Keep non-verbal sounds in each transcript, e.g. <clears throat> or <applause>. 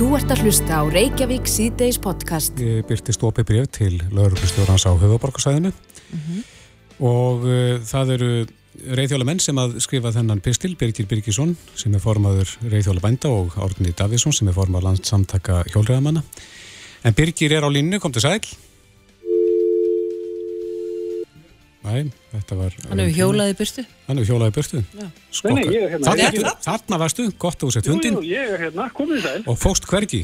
Þú ert að hlusta á Reykjavík síðdeis podcast. Ég byrti stópi bref til lauruglustjórnans á höfuborgarsæðinu mm -hmm. og uh, það eru reyðhjóla menn sem að skrifa þennan pistil, Birgir Birgisson sem er formaður reyðhjóla bænda og Árni Davísson sem er formaður landsamtaka hjólreðamanna. En Birgir er á línu, kom til sæl. Næ. Hann hefur hjólaði burtu? Hann hefur hjólaði er hérna. Þarna, þarna varstu, gott að þú sett hundin. Jú, jú, ég er hérna, komið sæl. Og fóst hvergi.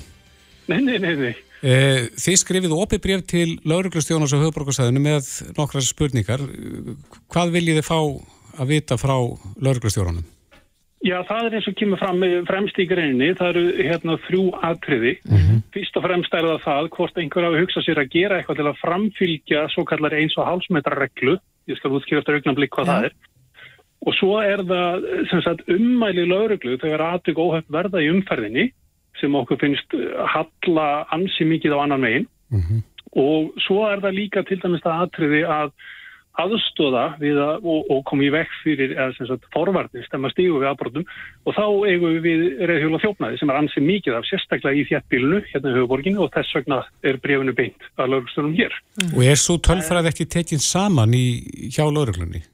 Nei, nei, nei, nei. Eh, þið skrifið opið bref til lauruglustjónars á höfuborgarsæðinu með nokkra spurningar. Hvað viljið þið fá að vita frá lauruglustjóranum? Já, það er eins og kemur fram fremst í greinni, það eru hérna þrjú atriði. Mm -hmm. Fyrst og fremst er það það hvort einhver hafi hugsað sér að gera eitthvað til að framfylgja svo kallar eins og hálsmetra reglu, ég skal útskýra eftir augnablikk hvað ja. það er. Og svo er það sagt, ummæli lauruglu þegar aðtök óhægt verða í umferðinni sem okkur finnst halla ansi mikið á annan megin. Mm -hmm. Og svo er það líka til dæmis það atriði að aðstóða við að, og, og komi í vekk fyrir forvarnist þegar maður stígur við aðbrotum og þá eigum við reyðhjóla þjófnaði sem er ansið mikið af sérstaklega í þjættbílunu hérna í höfuborginu og þess vegna er brefinu beint að laurugstunum hér. Mm. Og er svo tölfræð ekki tekinn saman í, hjá lauruglunni?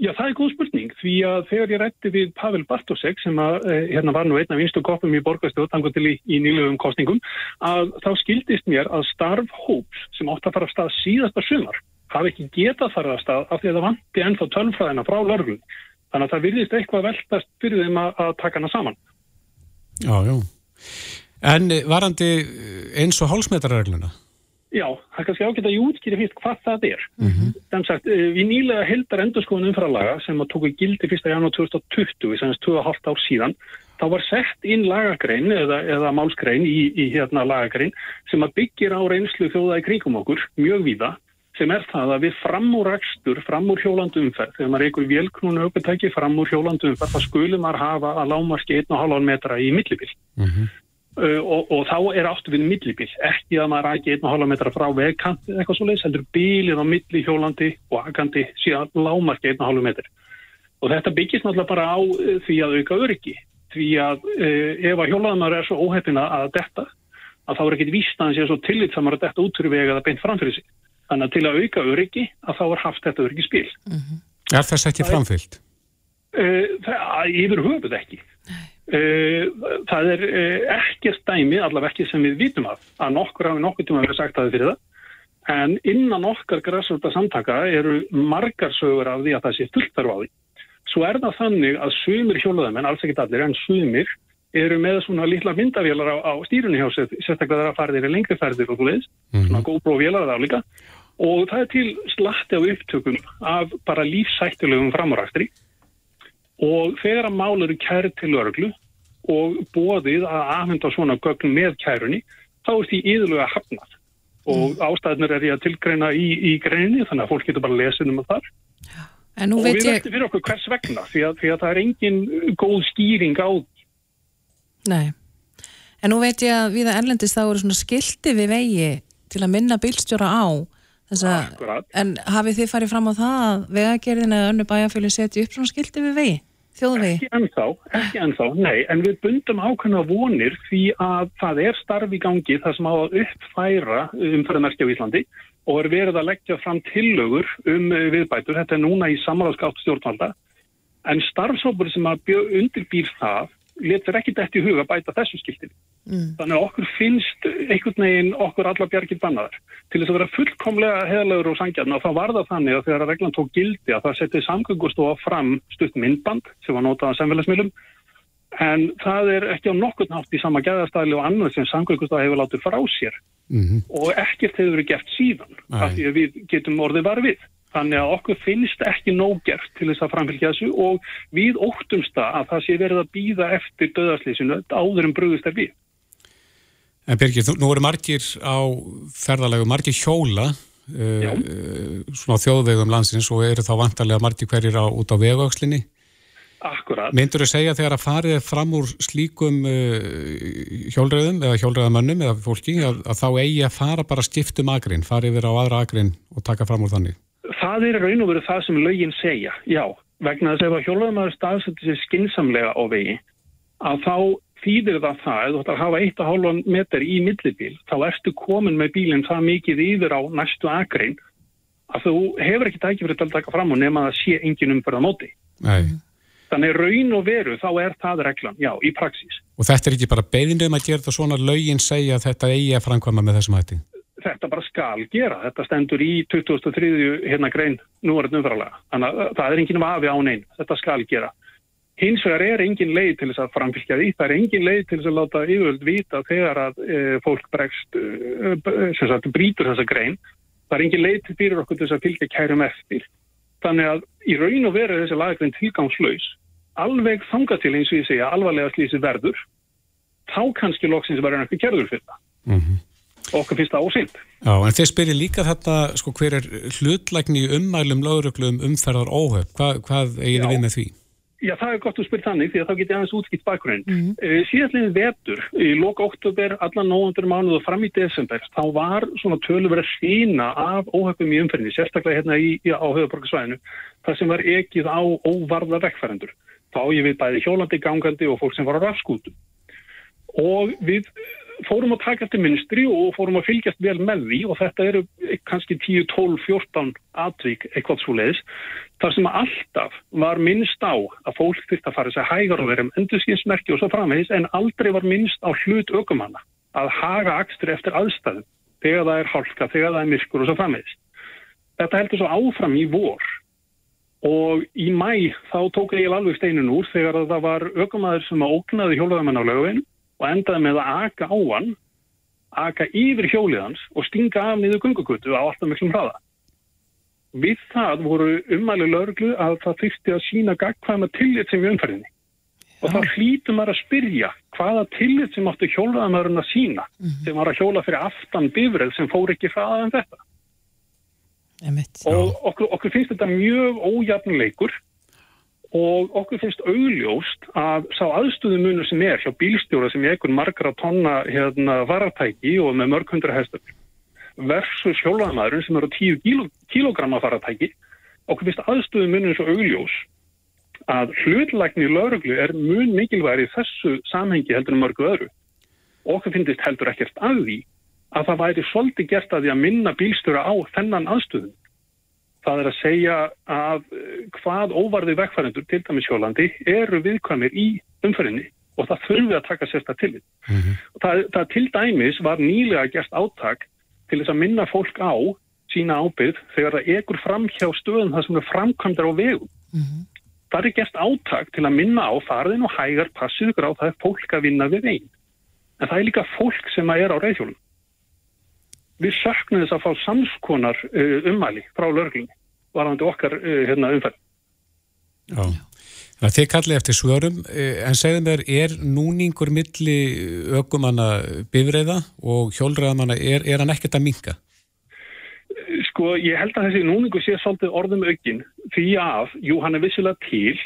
Já, það er góð spurning því að þegar ég rætti við Pavel Bartosek sem að, eh, hérna var nú einn af vinstu koppum í borgastöðu tango til í, í nýluðum kostningum að þá skildist mér að starf hóps sem átt að fara að stað síðasta sumar hafi ekki getað farið að stað af því að það vanti ennþá tölfræðina frá lörglun. Þannig að það virðist eitthvað veltast fyrir þeim að, að taka hana saman. Já, já. En varandi eins og hálsmetrarregluna? Já, það kannski ágætt að ég útskýri fyrst hvað það er. Mm -hmm. Þannig að við nýlega heldar endurskoðun umfralaga sem að tóku gildi 1. janúar 2020, sem er 2,5 ár síðan, þá var sett inn lagagrein eða, eða málsgrein í, í hérna lagagrein sem að byggir á reynslu þjóða í kringum okkur mjög víða sem er það að við framúrækstur, framúr hjólandumferð, þegar maður eigur vélknúnu aukvitæki framúr hjólandumferð, það skulum maður hafa að lámarski 1,5 metra í millibil. Mm -hmm. uh, og, og þá er áttu við millibil, ekki að maður rækja 1,5 metra frá vegkant eitthvað svo leiðis, heldur bílið á milli hjólandi og akandi síðan lámarski 1,5 metri. Og þetta byggist náttúrulega bara á uh, því að auka öryggi, því að uh, ef að hjólaðumar er svo óhefina að detta, að þá er ekkit víst að hann sé svo tillitsamar að detta út fyrir vega eða beint framfyrir sig. Þannig að til að auka öryggi að þá er haft þetta öryggi spil. Mm -hmm. Er þess ekki framfyllt? Það yfir höfuð ekki. Uh, það er uh, ekki stæmi, allaveg ekki sem við vitum af, að nokkur hafi nokkur tíma verið sagt að það fyrir það. En innan okkar græsvölda samtaka eru margar sögur af því að það sé fulltarf á því. Svo er það þannig að sumir hjólaðamenn, alls ekkit allir, en sumir eru með svona lítla myndavélar á, á stýrunni hjá sér, sérstaklega það er að fara þeirri lengri ferðir og svo leiðis, mm -hmm. svona GoPro vélar það líka og það er til slatti á upptökum af bara lífsættilegum framræstri og þegar að mál eru kæri til örglu og bóðið að aðfenda svona gögn með kærunni, þá er því íðulega hafnað. Og mm. ástæðnir er ég að tilgreina í, í greinni þannig að fólk getur bara lesið um það og við veitum ég... fyrir okkur hvers vegna því að, því að það er engin góð skýring á Nei, en nú veit ég að við að erlendist þá eru svona skildi við vegi til að minna bílstjóra á Þessa, en hafið þið farið fram á það að vegagerðin eða önnu bæjarfjölu setja upp svona skildi við vegi, þjóðvegi? Ekki ennþá, ekki ennþá, nei, en við bundum ákveðna vonir því að það er starf í gangi þar sem á að uppfæra umfæðamerkja á Íslandi og er verið að leggja fram tillögur um viðbætur, þetta er núna í samáðskátt stjórnvalda, en starfsópur sem að undirbýr það letur ekki dætt í huga bæta þessu skiltinu. Mm. Þannig að okkur finnst einhvern veginn okkur alla bjargir bannaðar. Til þess að vera fullkomlega heðalegur og sangjarn og þá var það þannig að þegar að reglan tók gildi að það setti samgöngustofa fram stutt myndband sem var notað á samfélagsmiðlum en það er ekki á nokkur nátt í sama gæðastæli og annað sem samgöngustofa hefur látið frá sér mm -hmm. og ekkert hefur verið gert síðan af því að við getum orðið var við. Þannig að okkur finnst ekki nógert til þess að framfylgja þessu og við óttumst að það sé verið að býða eftir döðarslýsinu áður en bröðust er við. En Birgir, nú eru margir á ferðalegu, margir hjóla uh, svona á þjóðvegum landsins og eru þá vantarlega margir hverjir á, út á vegaukslinni. Akkurat. Myndur þú segja þegar að farið fram úr slíkum uh, hjólröðum eða hjólröðamönnum eða fólki að, að þá eigi að fara bara skiptum agrinn, farið yfir á aðra agrinn og taka fram úr þannig? Það er raun og verið það sem lögin segja, já, vegna þess að ef að hjólöðumæður staðsettir sér skinsamlega á vegi, að þá þýðir það það, ef þú ætlar að hafa 1,5 metr í millibíl, þá ertu komin með bílinn það mikið yfir á næstu akrein að þú hefur ekki tækifrið til að taka fram og nema að sé engin umförða móti. Nei. Þannig raun og veru, þá er það reglan, já, í praxís. Og þetta er ekki bara beðinum að gera þetta svona lögin segja að þetta eigi að framkvæma með þessum hætti? Þetta bara skal gera. Þetta stendur í 2003. hérna grein núverðin umfæralega. Þannig að það er enginn vafi án einn. Þetta skal gera. Hins vegar er engin leið til þess að framfylgja því. Það er engin leið til þess að láta yfirvöld vita þegar að e, fólk bregst, e, sem sagt, brítur þessa grein. Það er engin leið til fyrir okkur til þess að fylgja kærum eftir. Þannig að í raun og veru þessi lagrein tilgangslaus, alveg þanga til eins og ég segja alvarlega slísi verður, þá kannski loksins verður einhver gerður fyrir það. Mm -hmm. Okkur finnst það ósynd. Já, en þeir spyrir líka þetta, sko, hver er hlutlægni ummælum löguröglu um umferðar óhöf? Hva, hvað eigið þið við með því? Já, það er gott að spyrja þannig því að þá get ég aðeins útskipt bakgrunn. Mm -hmm. e, Síðastleginn vetur, í loka oktober, allan nógundur mánuð og fram í desember, þá var svona tölur verið að sína af óhefum í umferðinni, sérstaklega hérna í, í, á höfuborgarsvæðinu, það sem var ekið á óvarða vekkfærandur. Þá ég við bæði hjólandi, gangandi og fólk sem var á rafskútum. Og við fórum að taka eftir minstri og fórum að fylgjast vel með því og þetta eru kannski 10, 12, 14 atvík eitthvað svo leiðis þar sem alltaf var minnst á að fólk þurft að fara sér hægar og vera um endurskinsmerki og svo framvegis en aldrei var minnst á hlut ökumanna að haga axtur eftir aðstæðum þegar það er hálka, þegar það er myrkur og svo framvegis. Þetta heldur svo áfram í vor og í mæ þá tók ég alveg steinun úr þegar það var ökumæður sem að ógnaði hjólaðamenn á lögveinu og endaði með að aka á hann, aka yfir hjólið hans og stinga af niður gungugutu á alltaf miklum hraða. Við það voru umæli löglu að það þurfti að sína gagkvæma tillit sem við umferðinni. Og þá hlítum maður að spyrja hvaða tillit sem áttu hjólaðamörun að sína mm -hmm. sem var að hjóla fyrir aftan bifrið sem fór ekki hraðað en þetta. Og okkur, okkur finnst þetta mjög ójafnuleikur og okkur finnst augljóst að sá aðstöðumunur sem er hjá bílstjóra sem er einhvern margra tonna hérna, varatæki og með mörg hundra hestur versus hjólamaðurinn sem eru 10 kíló, kílógramma varatæki okkur finnst aðstöðumunur svo augljós að hlutlækni lauruglu er mun mikilværi þessu samhengi heldur en mörgu öðru. Okkur finnst heldur ekkert að því að það væri svolítið gert að því að minna bílstjóra á þennan aðstöðum Það er að segja að eh, hvað óvarði vegfærandur til dæmis hjólandi eru viðkvæmir í umferinni og það þurfi að taka sérsta til. Mm -hmm. það, það til dæmis var nýlega gert áttak til þess að minna fólk á sína ábyrð þegar það egur fram hjá stöðum það sem er framkvæmdar á vegum. Mm -hmm. Það er gert áttak til að minna á farðin og hægar passið á það er fólk að vinna við veginn. En það er líka fólk sem er á reyðhjólum við söknum þess að fá samskonar uh, umæli frá lörglinni varðandi okkar uh, hérna, umfæð. Já, það þið kallið eftir svörum, uh, en segðum þér, er núningur milli ökumanna bifræða og hjólræðamanna, er, er hann ekkert að minka? Sko, ég held að þessi núningu sé svolítið orðum aukinn því að, jú, hann er vissilega til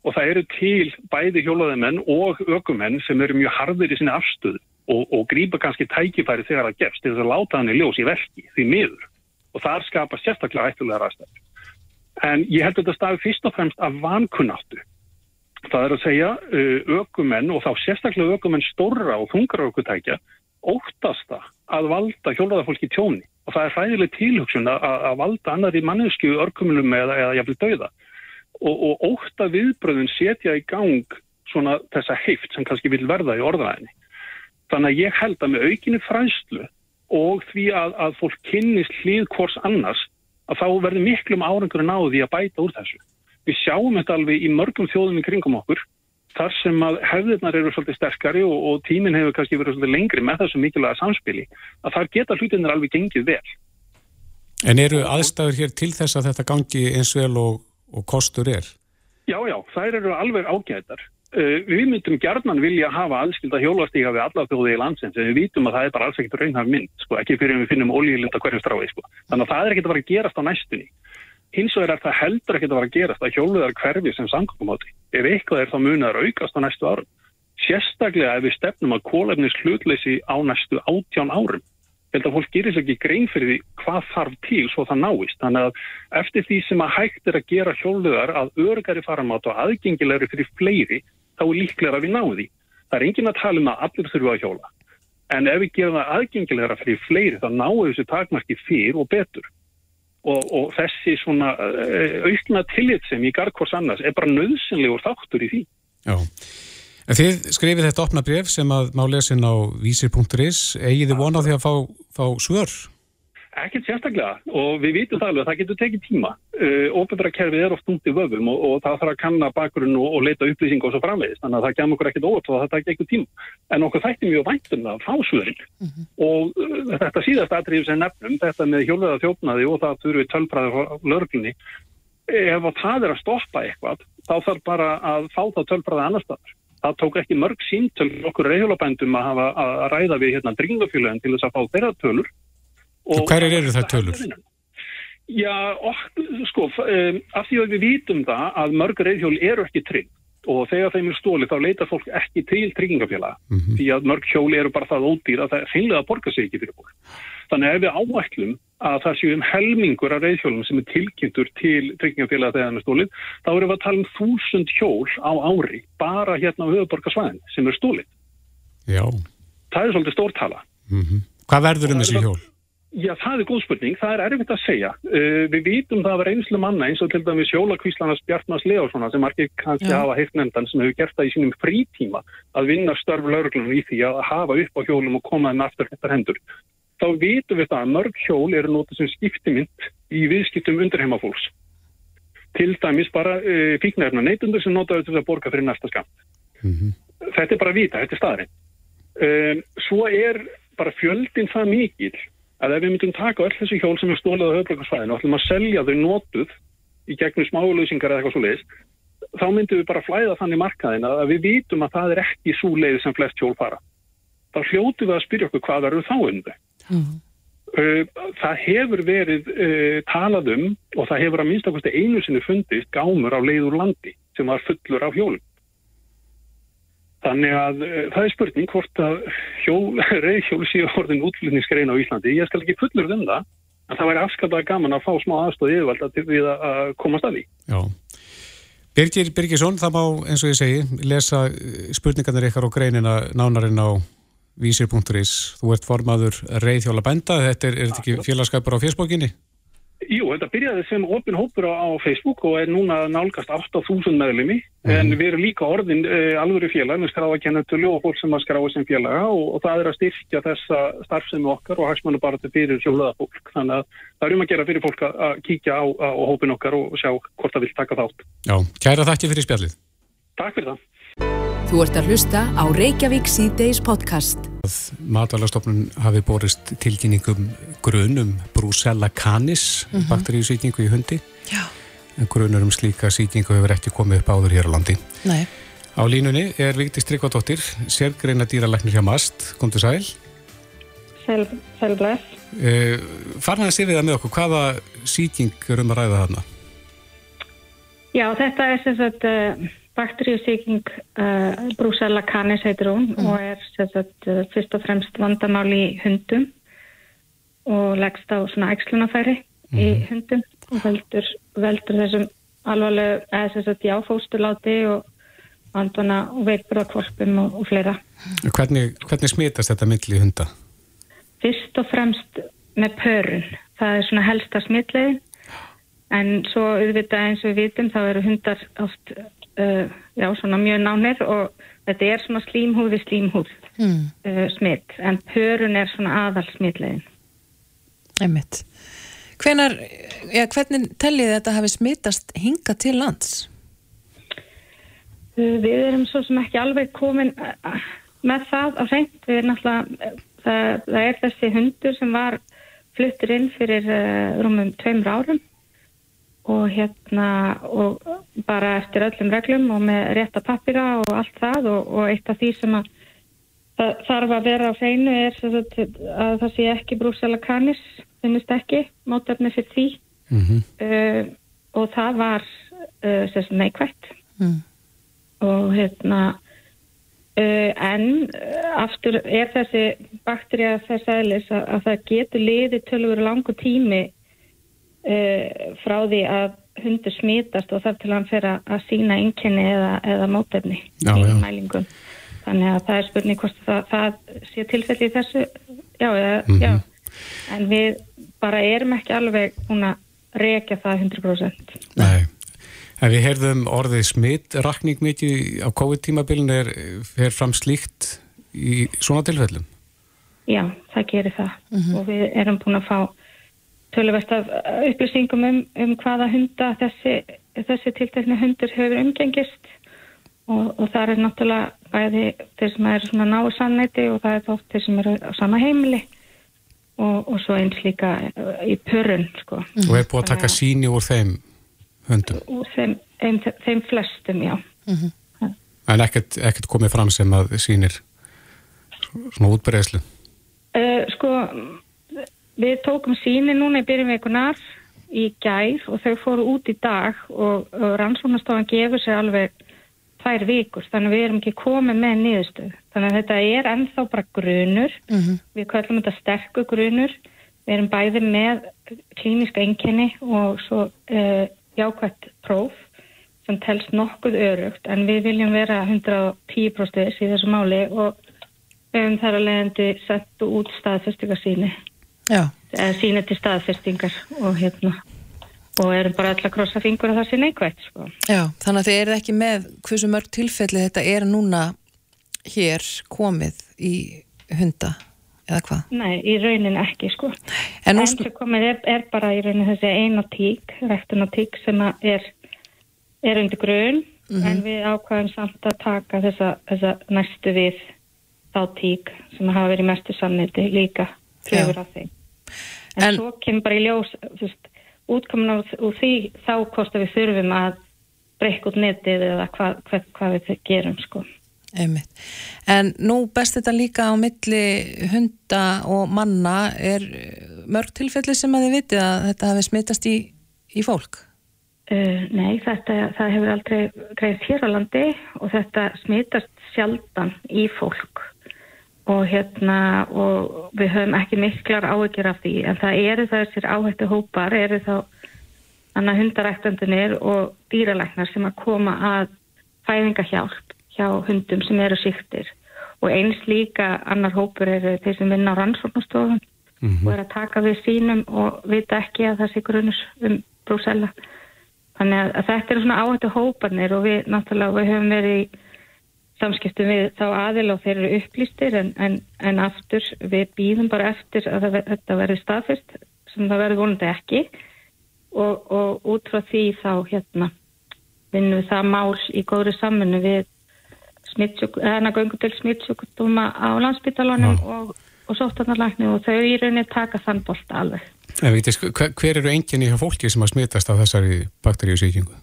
og það eru til bæði hjólræðamenn og ökumenn sem eru mjög harður í sinni afstöðu og, og grípa kannski tækifæri þegar það gefst til þess að láta hann í ljós í verki því miður og þar skapar sérstaklega ættulega ræðstæður. En ég held að þetta stafi fyrst og fremst af vankunnáttu. Það er að segja ökumenn og þá sérstaklega ökumenn stórra og þungra ökutækja óttasta að valda hjólraðarfólki tjóni og það er fræðileg tilhugsun að, að valda annari mannesku örkumunum eða, eða jafnvel dauða og, og ótta viðbröðun setja í gang svona þessa heift sem kannski vil verða í orðaðinni. Þannig að ég held að með aukinni fræslu og því að, að fólk kynnist hlið hvors annars að þá verður miklum árangur að ná því að bæta úr þessu. Við sjáum þetta alveg í mörgum þjóðum í kringum okkur þar sem að hefðirnar eru svolítið sterkari og, og tíminn hefur kannski verið svolítið lengri með þessu mikilvæga samspili að þar geta hlutinir alveg gengið vel. En eru aðstæður hér til þess að þetta gangi eins vel og, og kostur er? Já, já, þær eru alveg ágæðar. Uh, við myndum gerðnan vilja hafa aðskilda hjólastíka við alla þjóði í landsins en við vítum að það er bara alls ekkert raunhaf mynd sko, ekki fyrir að við finnum ólíðlinda hverju strái sko. þannig að það er ekkert að vera að gerast á næstunni hins vegar er það heldur ekkert að vera að gerast að hjóluðar hverfi sem samkvæmumáti ef eitthvað er þá munið að aukast á næstu árum sérstaklega ef við stefnum að kólefnis hlutleysi á næstu átján árum held að fólk gerir sér ekki grein fyrir því hvað þarf til svo það náist. Þannig að eftir því sem að hægt er að gera hjóluðar að örgari faramátt og aðgengilegri fyrir fleiri, þá er líklega að við náði. Það er engin að tala um að allir þurfa að hjóla. En ef við gerum það aðgengilegra fyrir fleiri þá náum þessu takmarki fyrr og betur. Og, og þessi svona uh, aukna tillit sem í garðkors annars er bara nöðsynlegur þáttur í því. Já. En þið skrifið þetta opna bref sem að má lesin á vísir.is. Egið þið vonað því að fá, fá svör? Ekkert sérstaklega og við vitum það alveg að það getur tekið tíma. Óbefra uh, kerfið er oft út í vöfum og, og það þarf að kanna bakgrunn og, og leita upplýsing og svo framvegist. Þannig að það gemur okkur ekkert óvart og það takir ekkert tíma. En okkur þætti mjög væntum það að fá svörin. Mm -hmm. Og uh, þetta síðast aðrið sem nefnum, þetta með hjólöða þjófnaði og það þurfið tölfræði á lörglunni, ef það er að stoppa eitthvað, þá þarf bara að fá það staðar. Það tók ekki mörg símtöl okkur reyðjólabændum að hafa að ræða við hérna dringafélagin til þess að fá þeirra tölur hverjir eru það tölur? Já, og, sko, um, af því að við vítum það að mörg reyðhjól eru ekki trygg og þegar þeim er stólið þá leita fólk ekki til tryggingafélaga mm -hmm. því að mörg hjól eru bara það ódýr að það finlega borgar sig ekki fyrir fólk. Þannig að ef við áætlum að það séu um helmingur af reyðhjólum sem er tilkynntur til tryggingafélaga þegar það er stólið, þá erum við að tala um þúsund hjól á ári bara hérna á höfuborgarsvæðin sem er stólið. Já. Það er svolítið stórtala. Mm -hmm. Hvað verður um þessi hjól? Já, það er góð spurning. Það er erfitt að segja. Uh, við vítum það að vera einslu manna eins og til dæmis Sjóla-Kvíslanars Bjartmars Leóssona sem margir kannski ja. hafa heilt nefndan sem hefur gert það í sínum frítíma að vinna störf lauruglunum í því að hafa upp á hjólum og koma þeim aftur eftir hendur. Þá vítum við það að mörg hjól eru notið sem skiptimind í viðskiptum undirheimafólks. Til dæmis bara uh, fíknæfna neitundur sem notaður til að borga fyrir næsta skamt. Mm -hmm. Þetta er bara vita, þetta er staðrinn. Uh, svo er bara fjöldin það mikil að ef við myndum taka öll þessi hjól sem er stólið á höfbrukarsvæðinu og ætlum að selja þau nótuð í gegnum smáluðsingar eða eitthvað svo leiðis, þá myndum við bara flæða þannig markaðin að við vítum að það er ekki svo leið sem flest hjól fara. Þá hljótu við að spyrja okkur hvað eru þá undir. Mm. Það hefur verið uh, talað um og það hefur að minnstakosti einu sinni fundist gámur á leiður landi sem var fullur af hjólum. Þannig að uh, það er spurning hvort að <laughs> reyðhjól séu orðin útflutningsgrein á Íslandi. Ég skal ekki fullur um það, en það væri afskaplega gaman að fá smá aðstóð yfirvalda til við að komast að því. Já. Birgir Birgisson, það má eins og ég segi, lesa eh, spurningarnir ykkar á greinina nánarinn á vísir.is. Þú ert formaður reyðhjóla benda, þetta er, er þetta ekki félagskapur á fésbókinni? Jú, þetta byrjaði sem opin hópur á, Facebook og er núna nálgast 8.000 meðlumi mm. en við erum líka orðin uh, alvöru félag með skráðakennetölu og fólk sem að skráða sem félaga og, og það er að styrkja þessa starfsemi okkar og hagsmannu bara til fyrir sjólaða fólk þannig að það er um að gera fyrir fólk að, að kíkja á, á hópin okkar og sjá hvort það vil taka þátt. Já, kæra þakki fyrir spjallið. Takk fyrir það. Þú ert að hlusta á Reykjavík C-Days podcast. Matalastofnun hafi borist tilkynningum grunum Brucella canis, mm -hmm. bakteríusýkingu í hundi. Já. En grunur um slíka sýkingu hefur ekki komið upp áður hér á landi. Nei. Á línunni er Vigdís Tryggvadóttir, sérgreina dýralæknir hjá MAST. Kom til sæl. Sæl, sæl bless. Uh, Farnaði að sé við það með okkur, hvaða sýking er um að ræða þarna? Já, þetta er sem sagt... Uh, bakteríusíking uh, Brucella canis heitir hún mm. og er sagt, uh, fyrst og fremst vandamál í hundum og leggst á svona ægslunafæri mm. í mhm. hundum og veldur, veldur þessum alvarlega, eða þess að já, fóstuláti og vandana og veitbröðkvolpum og, og fleira. Hvernig, hvernig smitast þetta mittli í hunda? Fyrst og fremst með pörun. Það er svona helsta smitlegin en svo auðvitað eins og við vitum þá eru hundar oft uh, já, svona mjög nánir og þetta er svona slímhúð við slímhúð mm. uh, smitt en pörun er svona aðal smittlegin Einmitt Hvenar, ja, hvernig tellið þetta hafi smittast hinga til lands? Uh, við erum svo sem ekki alveg komin með það á hreint við erum náttúrulega það, það er þessi hundur sem var fluttur inn fyrir rúmum tveimur árum og hérna og bara eftir öllum reglum og með rétta pappira og allt það og, og eitt af því sem að þarf að vera á hreinu er að, að það sé ekki brúsela kanis finnist ekki, mótefni fyrir því mm -hmm. uh, og það var uh, neikvægt mm. og hérna uh, en aftur er þessi bakterja þess aðlis að, að það getur liðið tölur langu tími uh, frá því að hundur smitast og þar til hann fer að sína einkenni eða, eða mótefni já, í já. mælingum. þannig að það er spurning hvort það, það sé tilfelli í þessu já, eða, mm -hmm. já en við bara erum ekki alveg búin að reykja það 100% Nei, en við heyrðum orðið smitt rakning mikið á COVID-tímabilin er fer fram slíkt í svona tilfellum Já, það gerir það mm -hmm. og við erum búin að fá töluvert af upplýsingum um, um hvaða hunda þessi, þessi tiltekni hundur hefur umgengist og, og það er náttúrulega bæði þeir sem er svona náðu sannleiti og það er þótt þeir sem eru á sama heimili og, og svo eins líka í pörun sko. Og er búið að taka síni úr þeim hundum? Úr þeim, þeim, þeim flestum, já. Mm -hmm. En ekkert, ekkert komið fram sem að sínir svona útbreyðslu? Uh, sko, við tókum síni núna í byrjumveikunar í gær og þau fóru út í dag og, og rannsóknastofan gefur sér alveg tvær vikur, þannig að við erum ekki komið með niðurstöð. Þannig að þetta er ennþá bara grunur, mm -hmm. við kallum þetta sterku grunur, við erum bæði með klíniska enginni og svo uh, jákvæmt próf sem telst nokkuð örugt, en við viljum vera 110% í þessu máli og við hefum þar að leiðandi sett út staðfestingarsýni, eða síni til staðfestingar og hérna og erum bara alltaf krossa fingur að það sé neikvægt sko. Já, þannig að þið eru ekki með hversu mörg tilfelli þetta er núna hér komið í hunda eða hvað? Nei, í raunin ekki sko en nú sko komið er, er bara í raunin þessi eina tík, rektuna tík sem er, er undir grun mm -hmm. en við ákvæðum samt að taka þessa, þessa næstu við þá tík sem hafa verið mestu sanniti líka fjögur af þeim en, en svo kemur bara í ljós veist útkomin úr því þá hvort við þurfum að breyka út netið eða hvað, hvað, hvað við gerum sko. Einmitt. En nú best þetta líka á milli hunda og manna er mörg tilfelli sem að þið vitið að þetta hafi smittast í, í fólk? Uh, nei, þetta það hefur aldrei greið hér á landi og þetta smittast sjaldan í fólk og hérna og við höfum ekki miklar áhyggjur af því en það eru þessir áhættu hópar eru þá hundaræktandunir og dýralæknar sem að koma að fæðingahjálp hjá hundum sem eru síktir og eins líka annar hópur eru þeir sem vinna á rannsóknastofun mm -hmm. og eru að taka við sínum og vita ekki að það sé grunus um brúsella þannig að, þetta eru svona áhættu hóparnir og við náttúrulega við höfum verið í samskiptum við þá aðil og þeir eru upplýstir en, en, en aftur við býðum bara eftir að það, þetta verður staðfyrst sem það verður vonandi ekki og, og út frá því þá hérna vinnum við það mál í góðri samfunnu við hérna göngu til smittsjókutúma á landsbytalunum og, og sóttarnarlækni og þau í rauninni taka þann bolt alveg. En veitis, hver eru enginni hjá fólki sem að smittast af þessari bakteríusíkingu?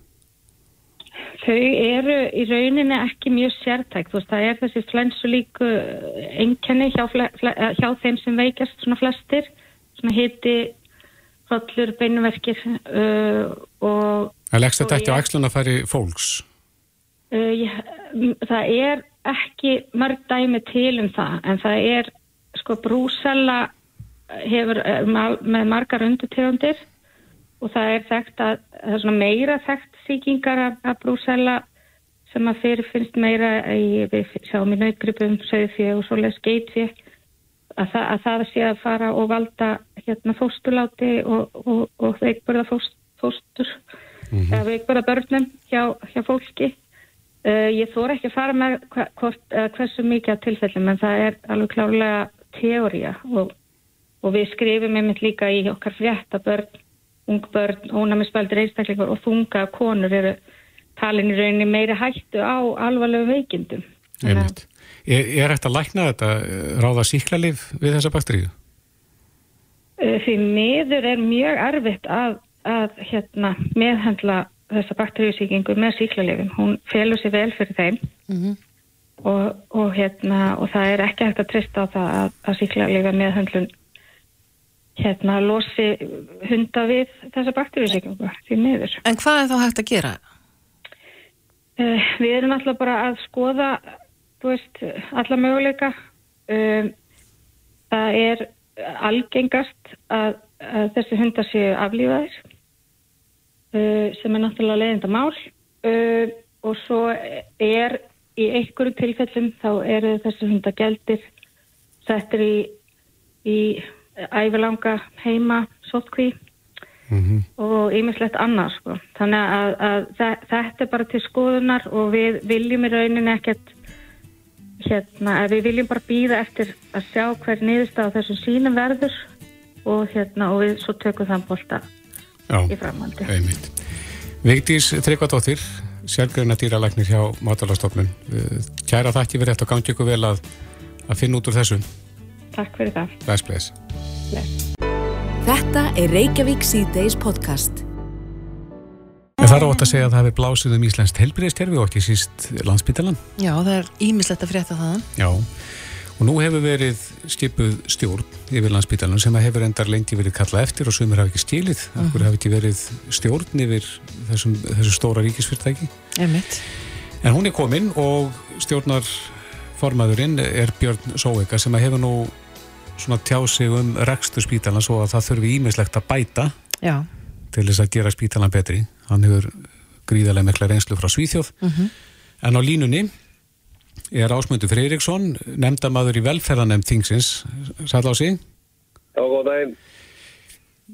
Þau eru í rauninni ekki mjög sértækt, þú veist, það er þessi flensu líku enkenni hjá, hjá þeim sem veikast svona flestir, svona hiti, hollur, beinuverkir uh, og... Það leggst þetta eftir á ægslun að færi fólks? Uh, ég, það er ekki mörg dæmi til um það, en það er, sko, brúsella hefur með margar undutegundir og það er þekkt að það er svona meira þekkt síkingar af, af brúsella sem að fyrir finnst meira í, við sjáum í nautgripum, sögfjö og svoleiðs geitfjö að, að það sé að fara og valda hérna fósturláti og, og, og veikburða fóst, fóstur. Mm -hmm. eða veikburða börnum hjá, hjá fólki. Uh, ég þór ekki að fara með hvort, hversu mikið af tilfellum en það er alveg klárlega teória og, og við skrifum einmitt líka í okkar frétta börn ungbörn, ónæmisbaldur einstaklingar og þunga konur eru talin í rauninni meiri hættu á alvarlegu veikindum. Einmitt. Er, er þetta að lækna þetta ráða síklarlif við þessa bakteríu? Eh, því miður er mjög erfitt að, að hérna, meðhandla þessa bakteríusíkingu með síklarlifin. Hún felur sér vel fyrir þeim mm -hmm. og, og, hérna, og það er ekki hægt að trista á það að, að síklarlifa meðhandlun hérna losi hunda við þessa bakteríusíkingu því miður. En hvað er þá hægt að gera? Uh, við erum alltaf bara að skoða þú veist, alla möguleika um, það er algengast að, að þessi hundar séu aflífaðir uh, sem er náttúrulega leiðinda mál uh, og svo er í einhverju tilfellum þá eru þessi hundageldir settir í, í ævilanga heima sótkví mm -hmm. og ymislegt annars sko. þannig að, að þetta er bara til skoðunar og við viljum í rauninni ekkert hérna, við viljum bara býða eftir að sjá hver niðurstað á þessum sínum verður og hérna og við svo tökum þann bólta í framhaldi Vigdís Tryggvadóttir sérgreina dýralæknir hjá Mátalastofnun kæra þakki fyrir þetta og gangi ykkur vel að, að finna út úr þessu Takk fyrir það Bless, bless. bless. Þetta er Reykjavík C-Days podcast. Það er átt að segja að það hefur blásið um Íslands helbriðskerfi og ekki síst landsbytalan. Já, það er ímislegt að frétta það. Já, og nú hefur verið skipuð stjórn yfir landsbytalan sem hefur endar lengi verið kallað eftir og sumir hafi ekki stílið. Það -huh. hefur ekki verið stjórn yfir þessum, þessum stóra ríkisfyrtæki. Emitt. En hún er komin og stjórnarformaðurinn er Björn Sóeika sem hefur nú svona tjá sig um rekstur spítalan svo að það þurfi ímislegt að bæta Já. til þess að gera spítalan betri hann hefur gríðarlega mikla reynslu frá Svíþjóð mhm. -huh. en á línunni er Ásmundur Freiriksson nefndamadur í velferðanemnd Þingsins Sæl á sig Já, góð daginn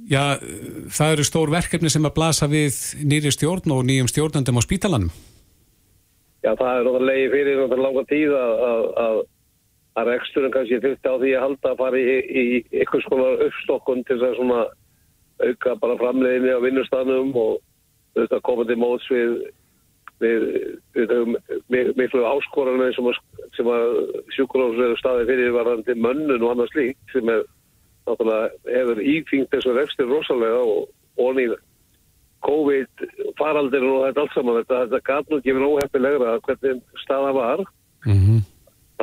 Já, það eru stór verkefni sem að blasa við nýri stjórn og nýjum stjórnandum á spítalanum Já, það er náttúrulega leiði fyrir náttúrulega langa tíð að, að að reksturinn kannski þurfti á því að halda að fara í, í ykkur svona uppstokkun til þess að auka bara framleiðinni á vinnustafnum og þetta komandi móts við við, við, við miklu áskoranir sem að, að sjúkurósveru staði fyrir varandi mönnun og annars líkt sem er náttúrulega hefur ífengt þessu rekstur rosalega og onið COVID faraldir og þetta allt saman þetta, þetta gaf nú ekki verið óheppilegra hvernig staða var. Mm -hmm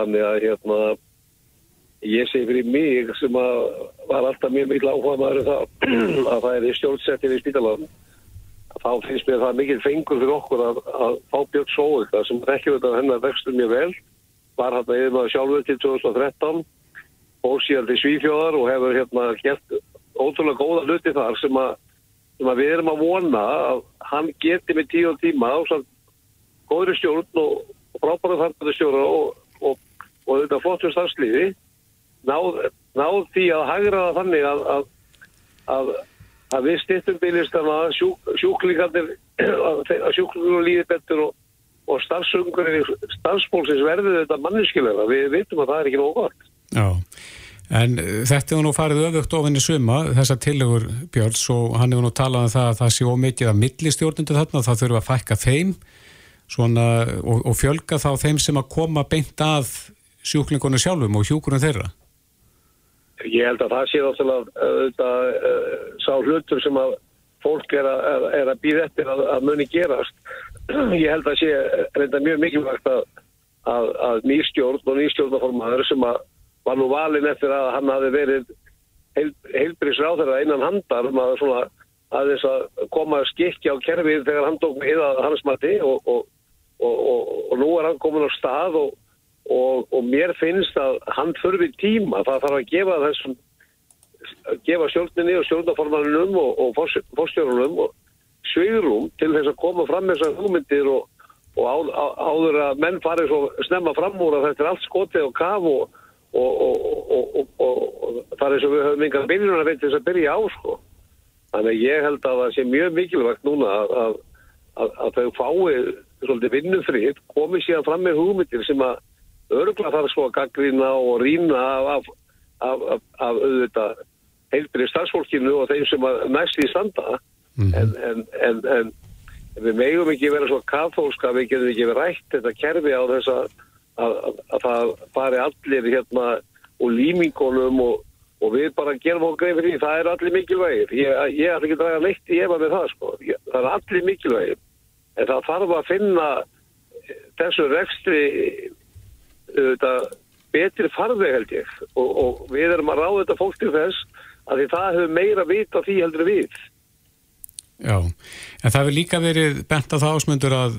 þannig að hérna ég segi fyrir mig sem að var alltaf mjög mikil áhuga maður um það <clears throat> að það er stjórnsettir í spítalan þá finnst mér það mikil fengur fyrir okkur að, að fá Björn Sóður sem ekki veit að hennar vextur mjög vel var hann að yfir sjálfur til 2013 og síðan til Svífjóðar og hefur hérna gert ótrúlega góða luti þar sem að, sem að við erum að vona að hann geti með tíu og tíma á svona góðri stjórn og frábæra þarfandi stjórn og og þetta flottur starfsliði náð, náð því að hagraða þannig að, að, að, að við stittum bygglistana sjúk, sjúklingarnir að sjúklingur líði betur og, og starfsungurinn starfsbólsins verður þetta manninskilega við veitum að það er ekki nógu gott. Já, en uh, þetta hefur nú farið öfugt ofinni suma, þessa tillegur Björns og hann hefur nú talað um það að það sé ómikið að millistjórnundu þarna það þurfa að fækka þeim svona, og, og fjölga þá þeim sem að koma beint að sjúklingunum sjálfum og hjúkurinn þeirra? Ég held að það sé náttúrulega uh, sá hlutur sem að fólk er að, að býða eftir að, að muni gerast. <clears throat> Ég held að sé reynda mjög mikilvægt að, að nýstjórn og nýstjórnaformaður sem að var nú valin eftir að hann hafi verið heil, heilbrísráþara innan handar um að svona að þess að koma að skikja á kerfið þegar hann tók með hans mati og, og, og, og nú er hann komin á stað og og, og mér finnst að hann þurfi tíma, það þarf að gefa þessum gefa stjórninni og stjórnaformanunum og, og fórstjórnunum sveirum til þess að koma fram með þessar hugmyndir og, og á, á, áður að menn farið svo snemma fram úr að þetta er allt skotið og kaf og það er eins og við höfum yngan byrjun að veit þess að byrja á sko. Þannig að ég held að það sé mjög mikilvægt núna að, að, að, að þau fái svolítið vinnufrið, komið síðan fram með hugmyndir sem að örgla þarf svo að gaggrina og rýna af, af, af, af auðvitað heilbyrði starfsfólkinu og þeim sem næst í standa. Mm -hmm. en, en, en, en við megum ekki vera svo kathólska, við getum ekki verið rætt þetta kerfi á þess að að það fari allir hérna og límingunum og, og við bara gerum okkur fyrir því, það er allir mikilvægir. Ég, ég ætla ekki að draga leitt í efa með það sko, það er allir mikilvægir. En það þarf að finna þessu rekstri þetta, betri farveg held ég og, og við erum að ráða þetta fólk til þess að því það hefur meira vit á því heldur við. Já, en það hefur líka verið bent að það ásmundur að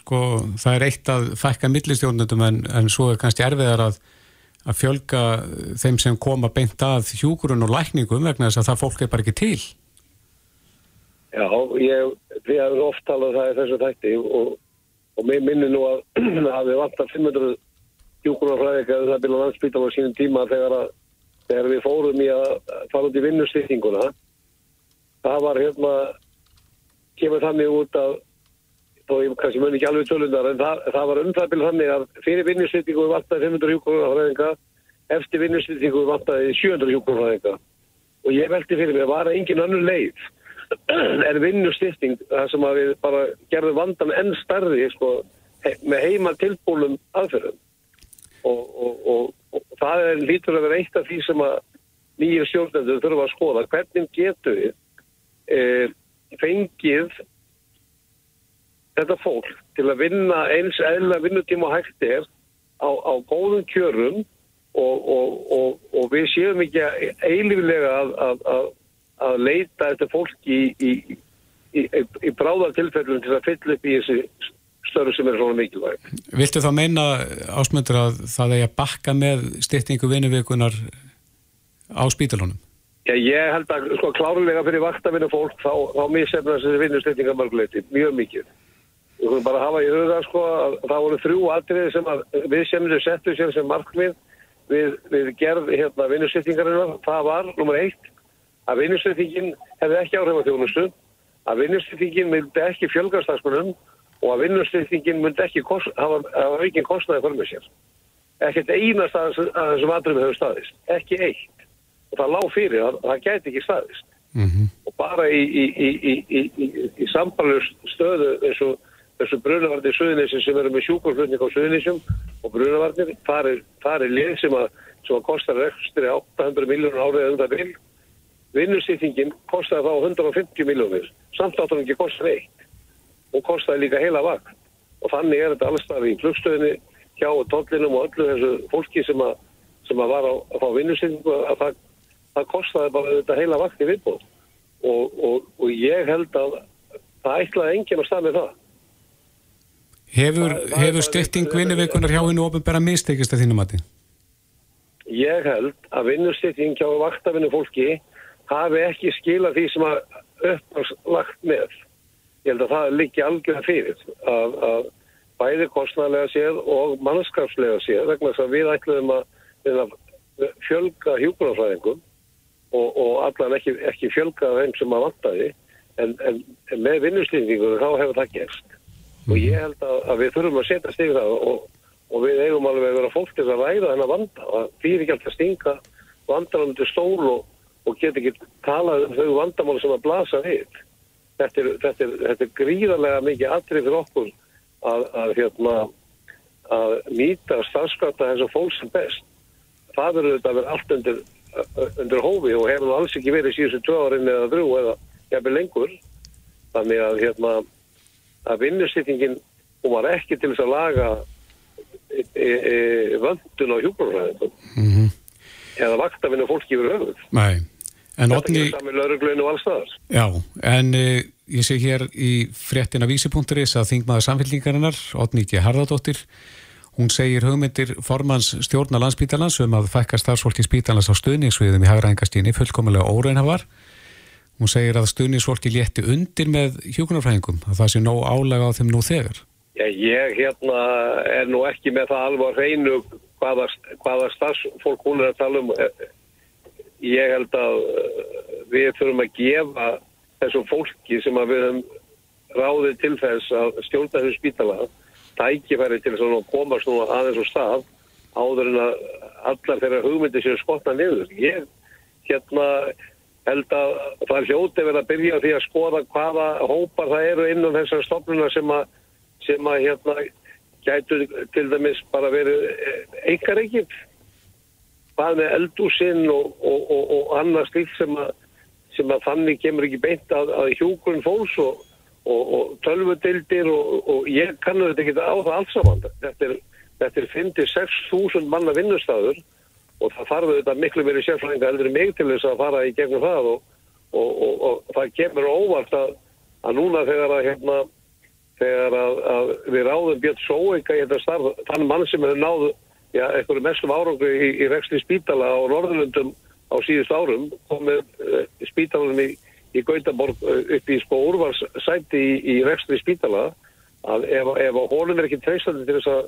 sko, það er eitt að fækka millistjórnundum en, en svo er kannski erfiðar að, að fjölga þeim sem koma beint að hjúkurun og lækningum vegna þess að það fólk er bara ekki til. Já, ég, við hefum oft talað það í þessu tætti og og mér minni nú að að við vantar 500 hjúkunarfræðika það byrja landsbyttal á sínum tíma þegar, að, þegar við fórum í að fara út í vinnustýtinguna það var hérna kemur þannig út að þó ég kannski mun ekki alveg tölundar en það, það var umfæðbil þannig að fyrir vinnustýtingu við vantaði 500 hjúkunarfræðinga eftir vinnustýtingu við vantaði 700 hjúkunarfræðinga og ég veldi fyrir mig að vara engin annu leið <clears throat> er vinnustýting það sem að við bara gerðum vandan enn starri sko, með heima tilbúlum aðferðum og, og, og, og það er lítur að vera eitt af því sem að nýjir stjórnendur þurfa að skoða. Hvernig getur við e, fengið þetta fólk til að vinna eins eðla vinnutíma og hægt er á, á góðum kjörum og við séum ekki eilífilega að, að, að að leita eftir fólki í, í, í, í bráðartilfellum til að fylla upp í þessi störu sem er svona mikilvæg. Viltu þá meina ásmöndur að það er að bakka með styrtingu vinnuveikunar á spítalunum? Já, ég held að sko klárlega fyrir vaktavinu fólk þá, þá missefna þessi vinnustyrtinga mörguleiti mjög mikið. Við höfum bara að hafa í huga sko að það voru þrjú atriði sem að við sem þau settu sér sem markmið við, við gerð hérna vinnustyrtingarinnar. Það var nummer eitt að vinnustyrtingin hefði ekki áhrif á þjónustu, að vinnustyrtingin myndi ekki fjölgarstagsmunum og að vinnustyrtingin myndi ekki kost, hafa, hafa ekki kostnaði fyrir mig sér. Ekkert einast að þessum aðrum hefur staðist, ekki eitt. Og það lág fyrir að það gæti ekki staðist. Mm -hmm. Og bara í, í, í, í sambalur stöðu eins og þessu brunavarnir Suðunissin sem eru með sjúkurflutning á Suðunissjum og brunavarnir, það er lið sem að, sem að kostar rekstri 800 miljónur árið undan vil vinnustýtingin kostiði þá 150 miljónir samt áttur hann ekki kostiði eitt og kostiði líka heila vakt og þannig er þetta allstað í flugstöðinni hjá tóllinum og öllu þessu fólki sem að, sem að var á að fá vinnustýtingu að það, það kostiði bara þetta heila vakt í viðbóð og, og, og ég held að það ætlaði enginn að stað með það Hefur, hefur styrting vinnuveikunar hjá hennu ofinbæra mistekist að þínum að þið? Ég held að vinnustyrting hjá vaktafinu fólki hafi ekki skila því sem að uppnáðslagt með. Ég held að það liggi algjörða fyrir að, að bæði kostnælega séð og mannskapslega séð vegna þess að við ætluðum að, að fjölga hjúkunarfræðingum og, og allan ekki, ekki fjölga þeim sem að vantaði en, en, en með vinnuslýningu þá hefur það gerst. Og ég held að, að við þurfum að setja stig það og, og við eigum alveg að vera fólk til að ræða þennan vanda og því er ekki alltaf stinga vandarum til stól og og get ekki talað um þau vandamál sem að blasa við. Þetta er, þetta er, þetta er gríðarlega mikið atrið fyrir okkur að, að, hérna, að nýta starfskvæmta þess að fólk sem best. Það verður þetta að vera allt undir, undir hófi og hefur alls ekki verið síðustu tvö árin eða þrjú eða jafnveg lengur. Þannig að, hérna, að vinnustýtingin hún var ekki til þess að laga e, e, e, vöndun á hjúkurfræðingum. Mm -hmm eða vaktafinu fólki yfir höfuð. Nei, en Þetta er saman lauruglöinu og allstaðar. Já, en uh, ég sé hér í fréttina vísi.is að þingmaður samfélningarinnar, Otni G. Harðardóttir, hún segir hugmyndir formans stjórna landsbítalans um að fækka starfsfólki spítalans á stuðningsviðum í hagraðingastíni fullkomulega óreynhafar. Hún segir að stuðningsfólki létti undir með hjókunarfræðingum, að það sé nóg álega á þeim nú þegar. Já, ég hérna er nú ekki með það alvar hreinu hvaða, hvaða stafsfólk hún er að tala um ég held að uh, við þurfum að gefa þessum fólki sem að við höfum ráðið til þess að stjórna þessu spítala tækifæri til þess að komast nú aðeins og stað áður en að allar þeirra hugmyndi séu skotna niður. Ég hérna held að það er hljótið verið að byrja því að skoða hvaða hópar það eru innan þessar stofnuna sem að sem að hérna gætu til dæmis bara verið einhver eh, ekkert hvað með eldúsinn og, og, og, og annað slikt sem sem að þannig kemur ekki beint að, að hjókurinn fólks og tölvudildir og ég kannur þetta ekki á það alls saman. Þetta er 56.000 manna vinnustafur og það þarf þetta miklu verið sérfræðinga eldur mig til þess að fara í gegnum það og það kemur óvart að, að núna þegar að hérna þegar að, að við ráðum Björn Sóeika í þetta starf, þann mann sem hefur náðu ja, eitthvað mestum árangu í, í Reksli Spítala á Norðurlundum á síðust árum, komið uh, Spítalanum í, í Gautaborg uh, upp í sko úrvalssæti í, í Reksli Spítala að ef, ef honum er ekki treystandi til þess að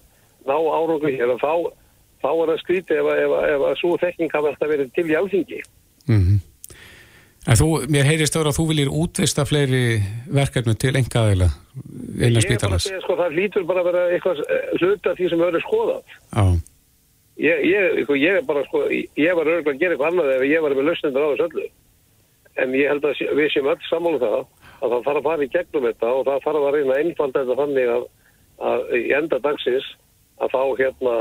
ná árangu hér þá, þá er það skrítið ef, ef, ef að svo þekking hafa alltaf verið til í alþingi. Mm -hmm. Þú, mér heyrist ára að þú viljir útvista fleiri verkefnu til engaðila innan spítalans. Ég er bara að segja sko það lítur bara að vera eitthvað eh, hluta því sem verður skoðað. Já. Ég, ég, sko, ég bara sko, ég var örgulega að gera eitthvað annað ef ég var með lausnendur á þessu öllu. En ég held að við séum öll samála um það að það þarf að fara í gegnum þetta og það þarf að reyna einfald þetta þannig að, að í enda dagsins að þá hérna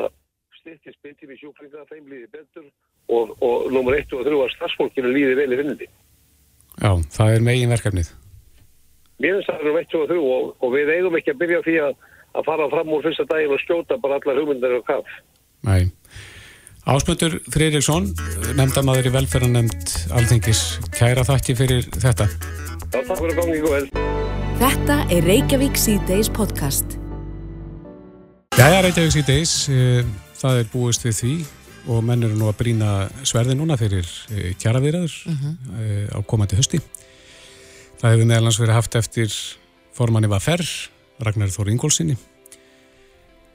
styrkir spilti við sjúklinga, þeim líði betur og, og nummer 1 og 3 að starfsfólkinu líði vel í vinnandi. Já, það er megin verkefnið. Mér finnst það nummer 1 og 3 og, og við eigum ekki að byrja því að, að fara fram úr fyrsta daginn og skjóta bara allar hugmyndar og kaff. Nei. Áspöndur Friðriksson, nefndamaður í velferðanemnd Alþingis, kæra þakki fyrir þetta. Já, takk fyrir að gangi ykkur vel. Þetta er Reykjavík C-Days podcast. Jæja, Reykjavík C-Days, eh, það er búist við því og menn eru nú að brína sverði núna fyrir eh, kjaravirðar uh eh, -huh. á komandi hösti. Það hefur meðalans verið haft eftir formanni var ferr, Ragnar Þóri Ingólfsinni,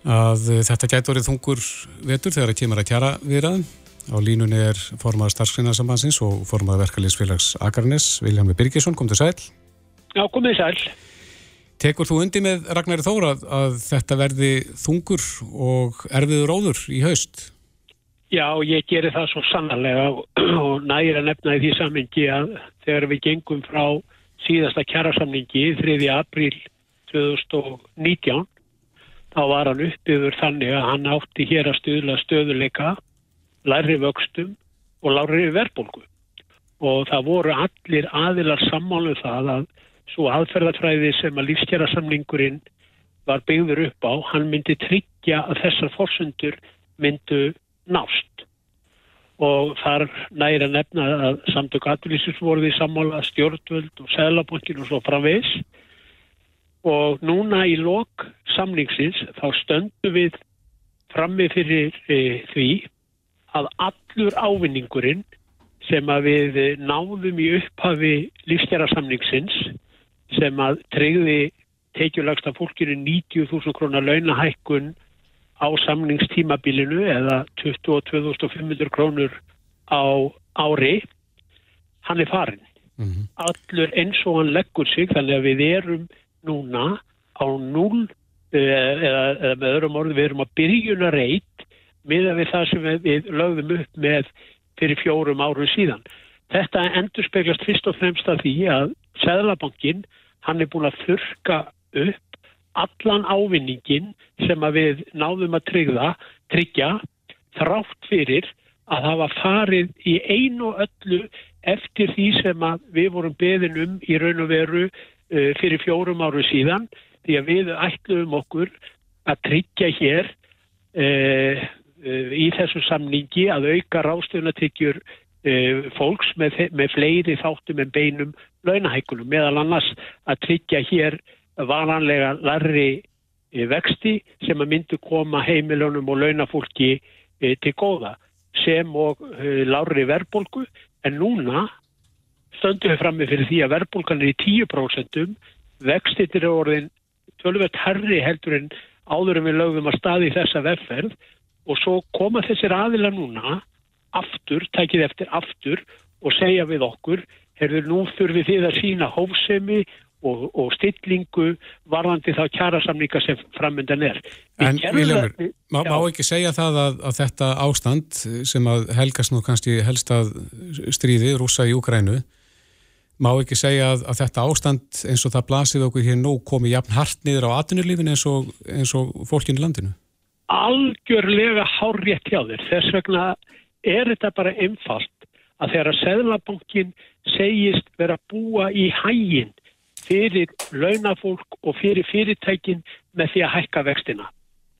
að þetta gæti orðið þungur vetur þegar það kemur að kjaravirðaðum Á línunni er formað starfsgreinarsambansins og formað verkefliðsfélags Akarnes, Viljámi Birgisson, kom til sæl. Já, komið sæl. Tekur þú undi með Ragnar Þóra að, að þetta verði þungur og erfiður óður í haust? Já, ég gerir það svo sannarlega <clears throat> og nægir að nefna í því sammingi að þegar við gengum frá síðasta kjærasamningi 3. apríl 2019 þá var hann uppbyður þannig að hann átti hér að stuðla stöðuleika læri vöxtum og lári verðbólgu. Og það voru allir aðilar sammálu um það að svo aðferðarfræði sem að lífskjærasamningurinn var byggður upp á, hann myndi tryggja að þessar fórsundur myndu nást. Og þar næri að nefna að samtök aðlýsins voru því sammála stjórnvöld og seglabankin og svo framvegs og núna í lok samningsins þá stöndu við frammi fyrir e, því að allur ávinningurinn sem að við náðum í upphafi lífstjærasamningsins sem að treyði teikjulagsta fólkinu 90.000 krónar launahækkun á samningstímabilinu eða 22.500 krónur á ári hann er farin mm -hmm. allur eins og hann leggur sig þannig að við erum núna á núl eða, eða með öðrum orði við erum að byrjuna reyt miða við það sem við lögðum upp með fyrir fjórum árum síðan. Þetta endur speglast fyrst og fremst af því að Sæðlabankin, hann er búin að þurka upp allan ávinningin sem að við náðum að tryggja, tryggja þrátt fyrir að hafa farið í einu öllu eftir því sem að við vorum beðin um í raun og veru fyrir fjórum áru síðan því að við ætlum okkur að tryggja hér uh, Eh, í þessu samningi að auka rástunatryggjur eh, fólks með, með fleiri þáttum en beinum launahækunum meðal annars að tryggja hér varanlega larri eh, vexti sem að myndu koma heimilunum og launafólki til góða sem og lári verðbólgu. En núna stöndum við fram með fyrir því að verðbólgan er í 10% vextir er orðin tölvöld herri heldur en áður en við lögum að staði þessa vefferð og svo koma þessir aðila núna aftur, tækið eftir aftur og segja við okkur herður nú þurfið þið að sína hófsemi og, og stillingu varðandi þá kjærasamninga sem framöndan er. En Viljamur, má, má ekki segja það að, að þetta ástand sem að helgast nú kannski helst að stríði rúsa í Ukrænu má ekki segja að, að þetta ástand eins og það blasið okkur hér nú komi jafn hart niður á atvinnulífin eins og, eins og fólkinu landinu? algjörlega hárrétt hjá þér. Þess vegna er þetta bara einfalt að þegar að Seðlabankin segist vera búa í hægin fyrir launafólk og fyrir fyrirtækin með því að hækka vextina.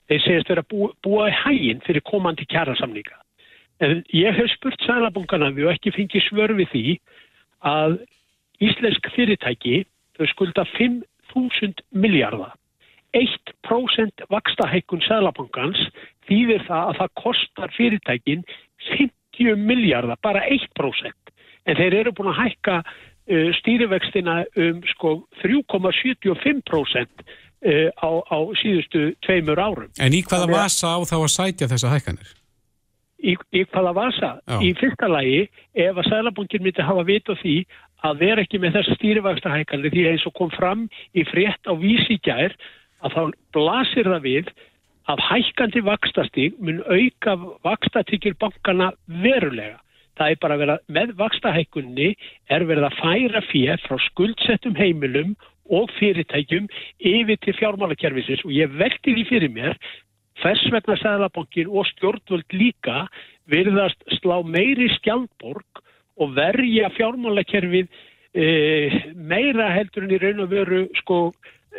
Þeir segist vera búa, búa í hægin fyrir komandi kjærasamninga. En ég hef spurt Seðlabankana við og ekki fengið svör við því að íslensk fyrirtæki þau skulda 5.000 miljardar 1% vakstahækkun Sælabankans þýðir það að það kostar fyrirtækin 50 miljardar, bara 1%. En þeir eru búin að hækka uh, stýrivextina um sko 3,75% uh, á, á síðustu tveimur árum. En í hvaða vasa á þá að sætja þessa hækkanir? Í, í hvaða vasa? Já. Í fyrsta lagi, ef að Sælabankin myndi hafa vit á því að vera ekki með þessa stýrivægsta hækkanir því eins og kom fram í frétt á vísíkjær að þá blasir það við að hækkandi vakstastíg mun auka vakstatíkjur bankana verulega. Það er bara að vera með vakstahækkunni er verið að færa fyrir frá skuldsettum heimilum og fyrirtækjum yfir til fjármálakerfisins og ég velti því fyrir mér hvers vegna Sæðalabankin og stjórnvöld líka verðast slá meiri skjaldborg og verja fjármálakerfið e, meira heldur en í raun og veru sko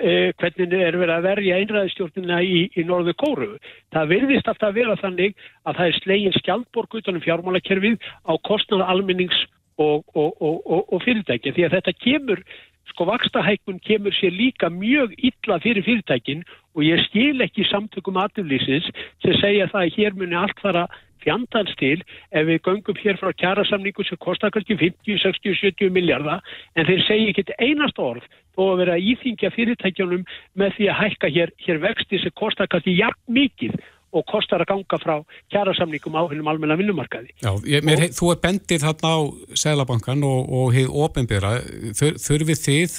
eh, hvernig er verið að verja einræðistjórnina í, í norðu kóru. Það virðist alltaf að vera þannig að það er slegin skjaldborg utanum fjármálakerfið á kostnaða almennings og, og, og, og fyrirtæki því að þetta kemur, sko vakstahækun kemur sér líka mjög illa fyrir fyrirtækin og ég skil ekki samtökum aðlýsins sem segja það að hér muni allt fara fjandans til ef við göngum hér frá kjærasamningu sem kostar kannski 50, 60, 70 miljardar en þeir segja ekki einast orð þó að vera íþingja fyrirtækjunum með því að hækka hér, hér vexti sem kostar kannski jafn mikið og kostar að ganga frá kjærasamningum á hennum almenna vinnumarkaði. Já, ég, mér, og, þú er bendið þarna á Sælabankan og, og hefur ofinbyrra, Þur, þurfið þið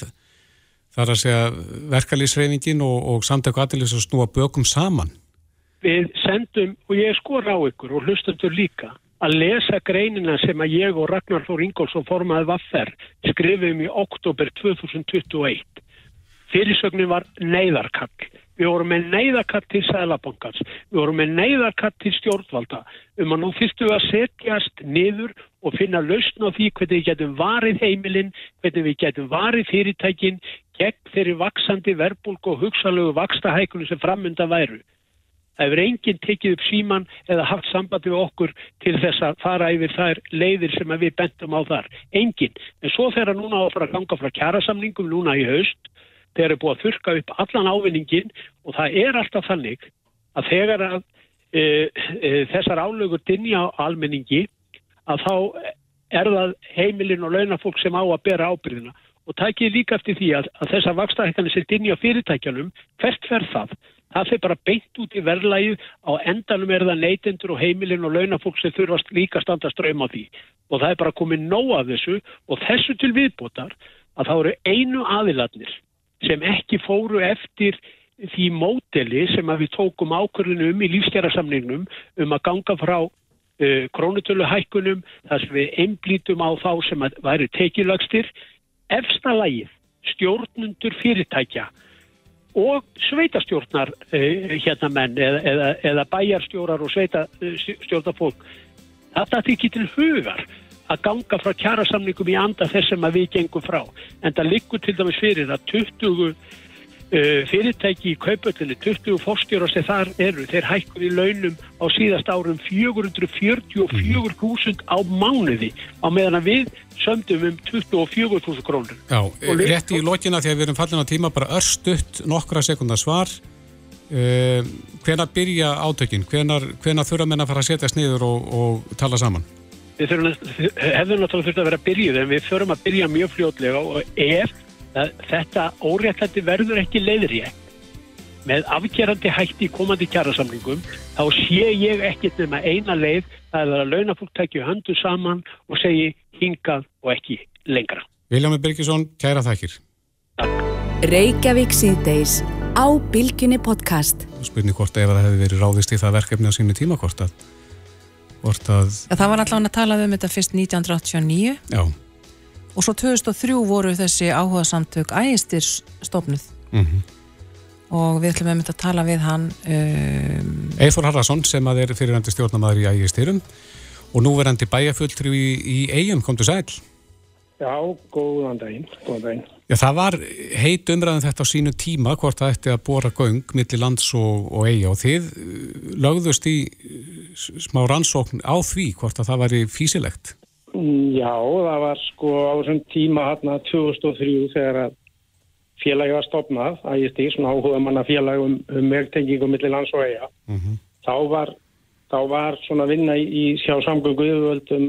þar að segja verkalýsreifingin og, og samtöku aðeins að snúa bökum saman? við sendum, og ég skor á ykkur og hlustandur líka, að lesa greinina sem að ég og Ragnar Þór Ingólfsson formaði vaffer skrifum í oktober 2021. Fyrirsögnin var neyðarkall. Við vorum með neyðarkall til Sælabankans. Við vorum með neyðarkall til stjórnvalda um að nú fyrstu að setjast niður og finna lausn á því hvernig við getum varið heimilinn, hvernig við getum varið fyrirtækinn gegn þeirri vaksandi verbulg og hugsalögu vakstahækunum sem framönda væru. Það hefur enginn tekið upp síman eða haft sambandi við okkur til þess að fara yfir þær leiðir sem við bentum á þar. Enginn. En svo þegar núna á að fara að ganga frá kjærasamningum núna í haust, þeir eru búið að þurka upp allan ávinningin og það er alltaf þannig að þegar að e, e, þessar álögur dinja á almenningi að þá er það heimilin og launafólk sem á að bera ábyrðina og tækið líka eftir því að, að þessar vakstahækkanir sem dinja fyrirtækjanum, hvert verð það? Það fyrir bara beint út í verðlæju á endanum er það neytendur og heimilin og launafólk sem þurfast líka standa ströym á því og það er bara komið nóg af þessu og þessu til viðbútar að það eru einu aðiladnir sem ekki fóru eftir því móteli sem við tókum ákvörðinu um í lífsgerðarsamningnum um að ganga frá uh, krónutöluhækkunum þar sem við einblítum á þá sem væri tekilagstir efsta lægið stjórnundur fyrirtækja og sveitastjórnar eh, hérna menn eða, eða, eða bæjarstjórar og sveitastjórnarfólk þetta þykir til hugar að ganga frá kjærasamningum í anda þess sem við gengum frá. En það likur til dæmis fyrir að 20 Uh, fyrirtæki í kaupöldinni 20 fórstjóra sem þar eru þeir hækkuði launum á síðast árum 444.000 á mánuði á meðan að við sömdum um 24.000 krónur. Já, rétt í lokina þegar við erum fallin á tíma bara örstutt nokkra sekundar svar. Uh, hvenar byrja átökin? Hvenar, hvenar þurfa menn að fara að setjast niður og, og tala saman? Við þurfum náttúrulega þurft að vera að byrja en við þurfum að byrja mjög fljótlega og ef þetta óréttlætti verður ekki leiðri með afgerandi hætti í komandi kjærasamlingum þá sé ég ekkert nema eina leið það er að launafólk tekja höndu saman og segi hingað og ekki lengra. Viljami Birgisson, kæra þakkir. Reykjavík síðdeis á Bilginni podcast. Spurning hvort ef það hefði verið ráðist í það verkefni á sínu tíma hvort að, að... Það var allavega að tala um þetta fyrst 1989. Já og svo 2003 voru þessi áhuga samtök ægistir stofnuð. Mm -hmm. og við ætlum að mynda að tala við hann um, Eithor Harðarsson sem að er fyrirhandi stjórnamaður í ægistirum og nú verðandi bæjafulltri í, í eigum, kom til sæl. Já, góðan daginn, góðan daginn. Já, það var heit umræðan þetta á sínu tíma hvort það ætti að bóra göng millir lands og, og eiga og þið lögðust í smá rannsókn á því hvort að það væri físilegt Já, það var sko á þessum tíma hérna 2003 þegar að félagi var stopnað, að ég stýr svona áhuga manna félagi um, um meðtengingum millir lands og eiga. Mm -hmm. Þá var þá var svona vinna í sjá samgöngu yfirvöldum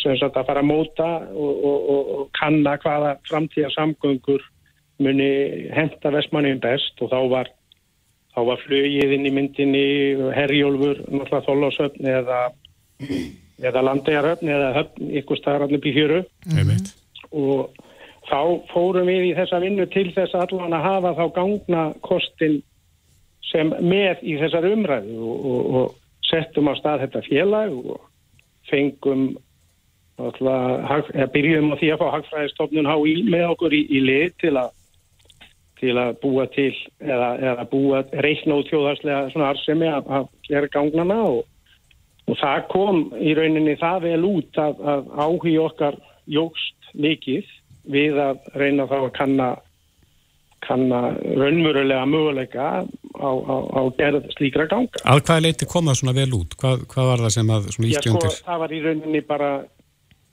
sem sagt að fara að móta og, og, og, og kanna hvaða framtíða samgöngur muni henda vestmannum best og þá var, þá var flögið inn í myndinni herjólfur, náttúrulega þóllásöfn eða, eða landegaröfn eða höfn ykkur staðar allir byrjuru mm. og þá fórum við í þessa vinnu til þess allan að hafa þá gangna kostin sem með í þessar umræðu og, og, og settum á stað þetta félag og fengum alltaf, byrjum á því að fá hagfræðistofnun HÍ með okkur í, í lið til að til að búa til eða, eða búa reikna út þjóðarslega svona arsemi að, að gera gangnana og, og það kom í rauninni það vel út að, að áhugi okkar jógst mikið við að reyna þá að kanna kanna raunmjörulega möguleika á, á, á gerð slíkra ganga. Að hvað leiti kom það svona vel út? Hvað, hvað var það sem að? Já sko, það var í rauninni bara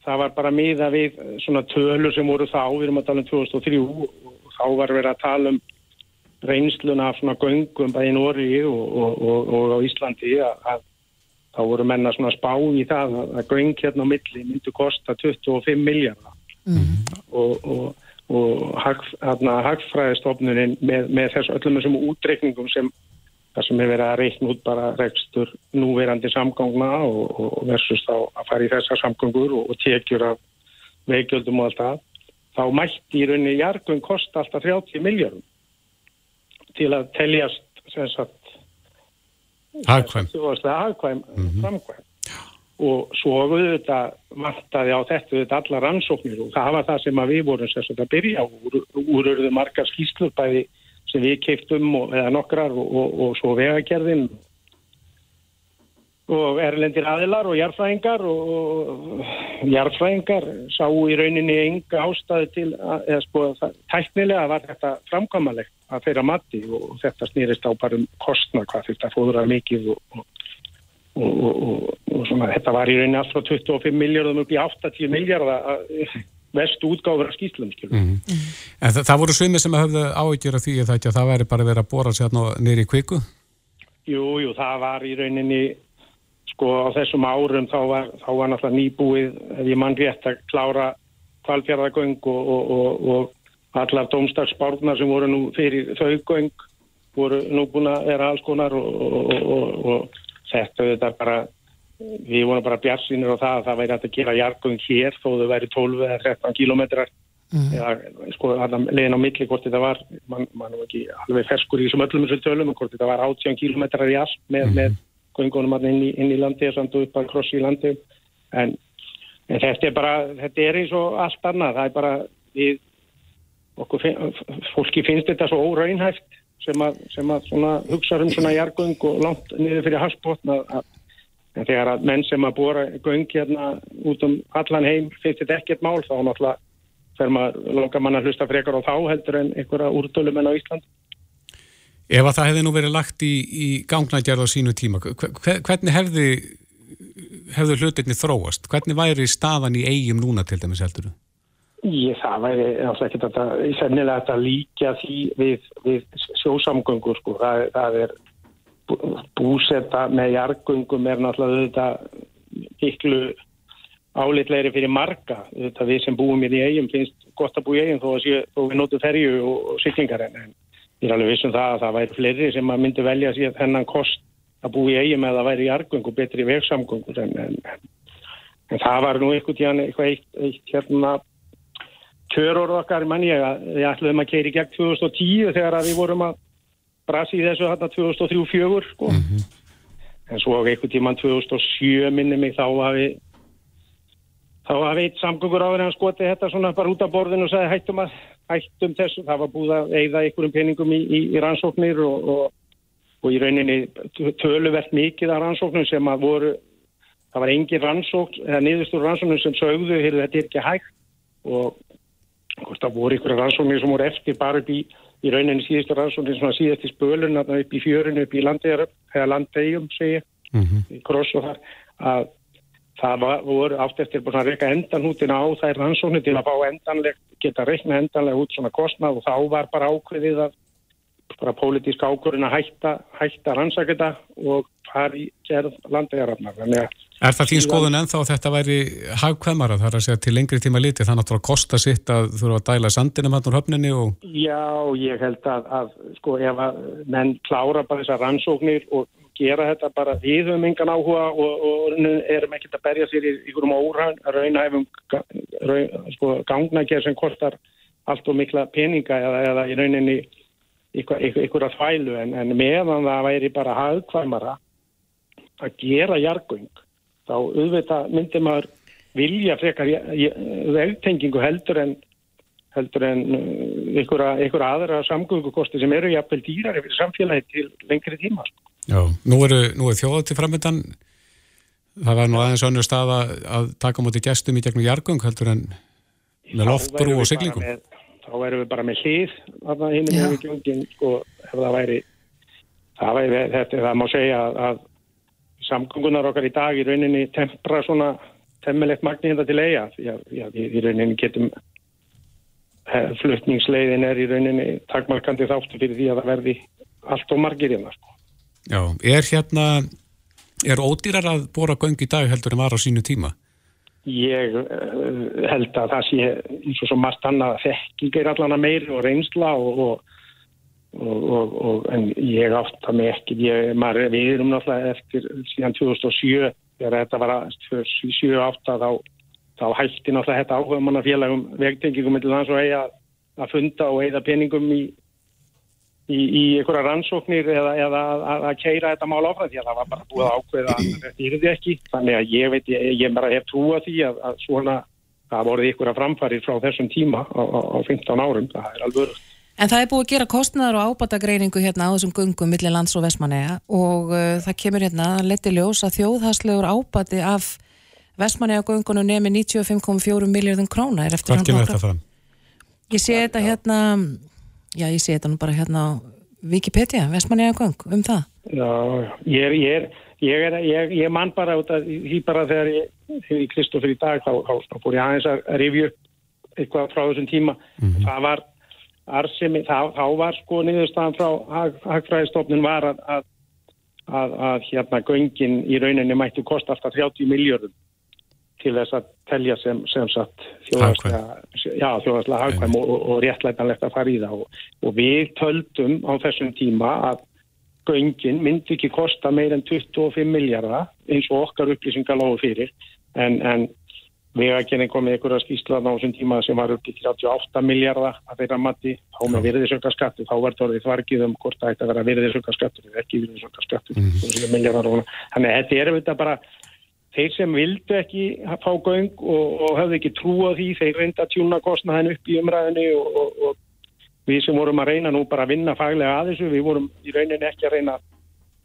það var bara miða við svona tölur sem voru þá, við erum að tala um 2003 og þá var verið að tala um reynsluna af svona göngum bæði í Nóri og, og, og, og á Íslandi að, að þá voru menna svona spá í það að, göng hérna á milli myndi kosta 25 miljardar mm -hmm. og hagfræðistofnunin með, með þess öllum þessum útreikningum sem það sem er verið að reikna út bara rekstur núverandi samgangna og, og versus þá að fara í þessar samgangur og, og tekjur af veikjöldum og allt það þá mætti í rauninni jargun kosta alltaf 30 miljardum til að teljast sem sagt hagkvæm. Hagkvæm mm -hmm. framkvæm. Og svo auðvitað vantaði á þetta auðvitað alla rannsóknir og það var það sem við vorum sérstaklega að byrja úr, úr auðvitað margar skýslur bæði sem við keiptum og, eða nokkrar og, og, og svo vegagerðin og erlendir aðilar og jarfræðingar og jarfræðingar sá í rauninni enga ástæði til að, eða sko tæknilega var þetta framkvæmalegt að þeirra mati og þetta snýrist á bara um kostna hvað þetta fóður að mikið og og svona þetta var í rauninni allt frá 25 miljardum upp í 80 miljardar vestu útgáður af skýslum mm -hmm. En það, það voru svimi sem hafði áhyggjur af því að það, væri bara verið að bóra sér nýri kviku? Jú, jú, það var í rauninni sko á þessum árum þá var, þá var náttúrulega nýbúið ef ég mann rétt að klára kvalfjörðagöng og, og, og, og allar domstagsbárnar sem voru nú fyrir þau göng voru nú búin að vera alls konar og þetta þetta bara við vorum bara bjarsinir á það að það væri að gera jargung hér þó þau væri 12 eða 13 kilómetrar mm. eða sko legin á milli hvort þetta var mann man var ekki alveg ferskur í þessum öllum þessum tölum hvort þetta var 18 kilómetrar í allt með, mm. með göngunum inn í, inn í landi og samt upp að krossi í landi en, en þetta er bara þetta er eins og allt annað. Það er bara við okkur, fólki finnst þetta svo óraunhæft sem að, sem að hugsa um svona jargung og langt niður fyrir halsbótna en þegar að menn sem að bóra göng hérna út um allan heim finnst þetta ekkert mál þá náttúrulega fer maður langar mann að hlusta frekar á þá heldur en einhverja úrtölum en á Ísland Ef að það hefði nú verið lagt í, í gangnætjarð á sínu tíma, hvernig hefði, hefði hlutinni þróast? Hvernig væri staðan í eigum núna til dæmis heldur þú? Ég, það væri alltaf ekki þetta, sennilega þetta líka því við, við sjósamgöngur sko, það, það er búsetta með jargöngum er náttúrulega þetta yklu álitlegri fyrir marga, þetta við sem búum í eigum finnst gott að bú í eigum þó, þó við notum ferju og, syklingar en ég er alveg vissum það að það væri fleiri sem að myndi velja sér þennan kost að bú í eigum eða væri jargöng og betri vegsamgöngur en, en, en það var nú eitthvað, eitthvað eitt, eitt hérna kjöror okkar mann ég að við ætluðum að keira í gegn 2010 þegar við vorum að brasi í þessu hérna 2003-04 sko. mm -hmm. en svo eitthvað tíman 2007 minni mig þá hafi þá hafi eitt samgöngur á þeirra skoti þetta svona bara út af borðinu og sagði hættum að hættum þessu, það var búið að eigða einhverjum peningum í, í, í rannsóknir og, og, og í rauninni töluvert mikið af rannsóknum sem að voru það var engin rannsókn eða niðurstur rannsóknum sem sögðu, þetta er ekki hægt. Og hvort það voru ykkur rannsóknir sem voru eftir bara upp í, í rauninni síðustu rannsóknir sem var síðast í spölun upp í fjörinu, upp í landegjum mm -hmm. að það var, voru átt eftir búin að reyka endanhútin á þær rannsóknir til að fá endanlegt, geta reikna endanlega út svona kostnað og þá var bara ákveðið að bara pólitíska ákvörðin að hætta, hætta rannsakita og fari gerð að Er það þín skoðun ennþá að þetta væri hagkvæmara þar að segja til lengri tíma liti þannig að það kosta sitt að þurfa að dæla sandinum hann úr höfninni og... Já, ég held að, að sko ef að menn klára bara þessar rannsóknir og gera þetta bara við höfum engan áhuga og, og erum ekkert að berja sér í einhverjum óraunæfum raun, sko, gangnækja sem kostar allt og mikla peninga eða, eða í rauninni einhverja þvælu en, en meðan það væri bara hagkvæmara að gera jargung þá auðvitað myndir maður vilja frekar vegtengingu heldur en heldur en uh, einhverja aðra samgöngukosti sem eru jafnvel dýrar yfir samfélagi til lengri tíma. Sko. Já, nú eru, er þjóða til framöndan það var nú aðeins önnur stað að taka mútið gestum í gegnum jargung heldur en með loftbrú og siglingum. Með, þá verðum við bara með hlýð hinn með gjöngin sko ef það væri það væri þetta, það má segja að samgöngunar okkar í dag í rauninni tempra svona temmilegt magni hérna til eiga að já, í rauninni getum eh, flutningsleiðin er í rauninni takmarkandi þáttu fyrir því að það verði allt og margir hérna sko. Já, er hérna er ódýrar að bóra göng í dag heldur en var á sínu tíma? Ég uh, held að það sé eins og svo margt annað þekking er allan að meiri og reynsla og, og Og, og, en ég átt það með ekki ég, maður, við erum náttúrulega eftir síðan 2007 þegar þetta var 7-8 þá, þá hætti náttúrulega þetta áhuga manna félagum vegtengingum með lands og eiga að funda og eigða peningum í í, í einhverja rannsóknir eða, eða að, að keira þetta mál áfram því að það var bara búið að ákveða að þetta er því ekki þannig að ég veit, ég, ég bara hef trúa því að, að svona það voruð einhverja framfæri frá þessum tíma á, á, á 15 árum, það er alveg En það er búið að gera kostnæðar og ábatagreiningu hérna á þessum gungum millir lands og Vestmanneja og uh, það kemur hérna að leti ljós að þjóðhastlegur ábati af Vestmanneja gungunum nemi 95,4 miljardum króna. Hvað kemur þetta fram? Ég sé þetta hérna, já ég sé þetta nú bara hérna á Wikipedia, Vestmanneja gung, um það. Já, ég er, ég er, ég er, ég, ég man bara út að því bara þegar ég, þegar ég Kristófur í dag þá, þá fór ég aðeins að rifju eitthvað frá þessum tíma. Mm -hmm. Það var arsemi, þá, þá var sko niðurstaðan frá hagfræðistofnun var að, að, að, að hérna göngin í rauninni mættu kosta alltaf 30 miljóðum til þess að telja sem, sem satt þjóðarslega hagkvæm. Og, og, réttlætanlegt að fara í það. Og, og við töldum á þessum tíma að göngin myndi ekki kosta meir en 25 miljardar eins og okkar upplýsingar lofu fyrir. En, en Vegagerinn kom með einhverja skýrsla á þessum tíma sem var upp í 38 miljardar að þeirra mati, þá með virðisökkarskattu þá var það þvargið um hvort það ætti að vera virðisökkarskattu eða ekki virðisökkarskattu mm -hmm. þannig að þetta er þetta bara þeir sem vildu ekki fá göng og, og hafði ekki trúa því þeir reynda að tjúna kostnaðin upp í umræðinu og, og, og við sem vorum að reyna nú bara að vinna faglega að þessu við vorum í rauninni ekki að reyna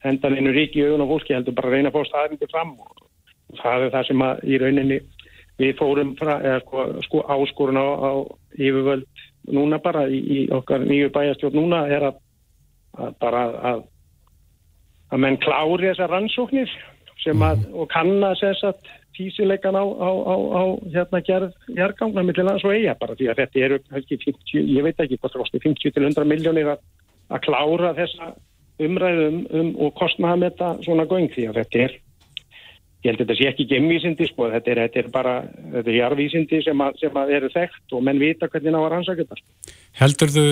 hendan einu ríki í augun og fólki heldur bara að reyna að fá staðrindi fram og það er það sem að í rauninni við fórum fra, eða, sko, sko áskorun á, á yfirvöld núna bara í, í okkar nýju bæjastjórn núna er að, að bara að að menn klári þessar rannsóknir sem að, og kannast þess að tísileikan á, á, á hérna gerð hérgangna millir lands og eiga bara því að þetta eru, 50, ég veit ekki hvort það kosti 50 til 100 miljónir að, að klára þessa umræðum um, og kostnaða með þetta svona göng því að þetta er ég held að þetta sé ekki gemvísindi sko, þetta er, þetta er bara, þetta er jarvísindi sem, að, sem að eru þekkt og menn vita hvernig ná að rannsaka þetta. Heldur þú,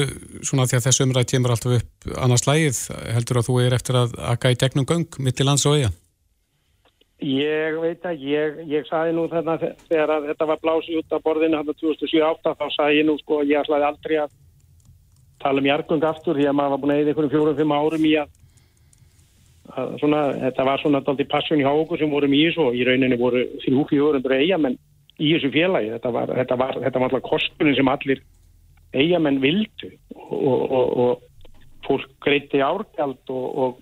svona því að þessu umræð kemur alltaf upp annars lægið, heldur að þú er eftir að akka í degnum göng mitt í lands og eiga? Ég veit að ég, ég saði nú þarna þegar þetta var blásið út af borðinu hann á 2007-08 þá saði ég nú sko, ég ætlaði aldrei að tala um jargung aftur því að maður var búin að eða einhverjum fjórum-fimm árum í að svona, þetta var svona daldi passion í háku sem vorum í þessu og í rauninni voru þrjú fjórundur eigamenn í þessu félagi. Þetta var, þetta var, þetta var alltaf kostunum sem allir eigamenn vildu og, og, og fólk greiti árgjald og, og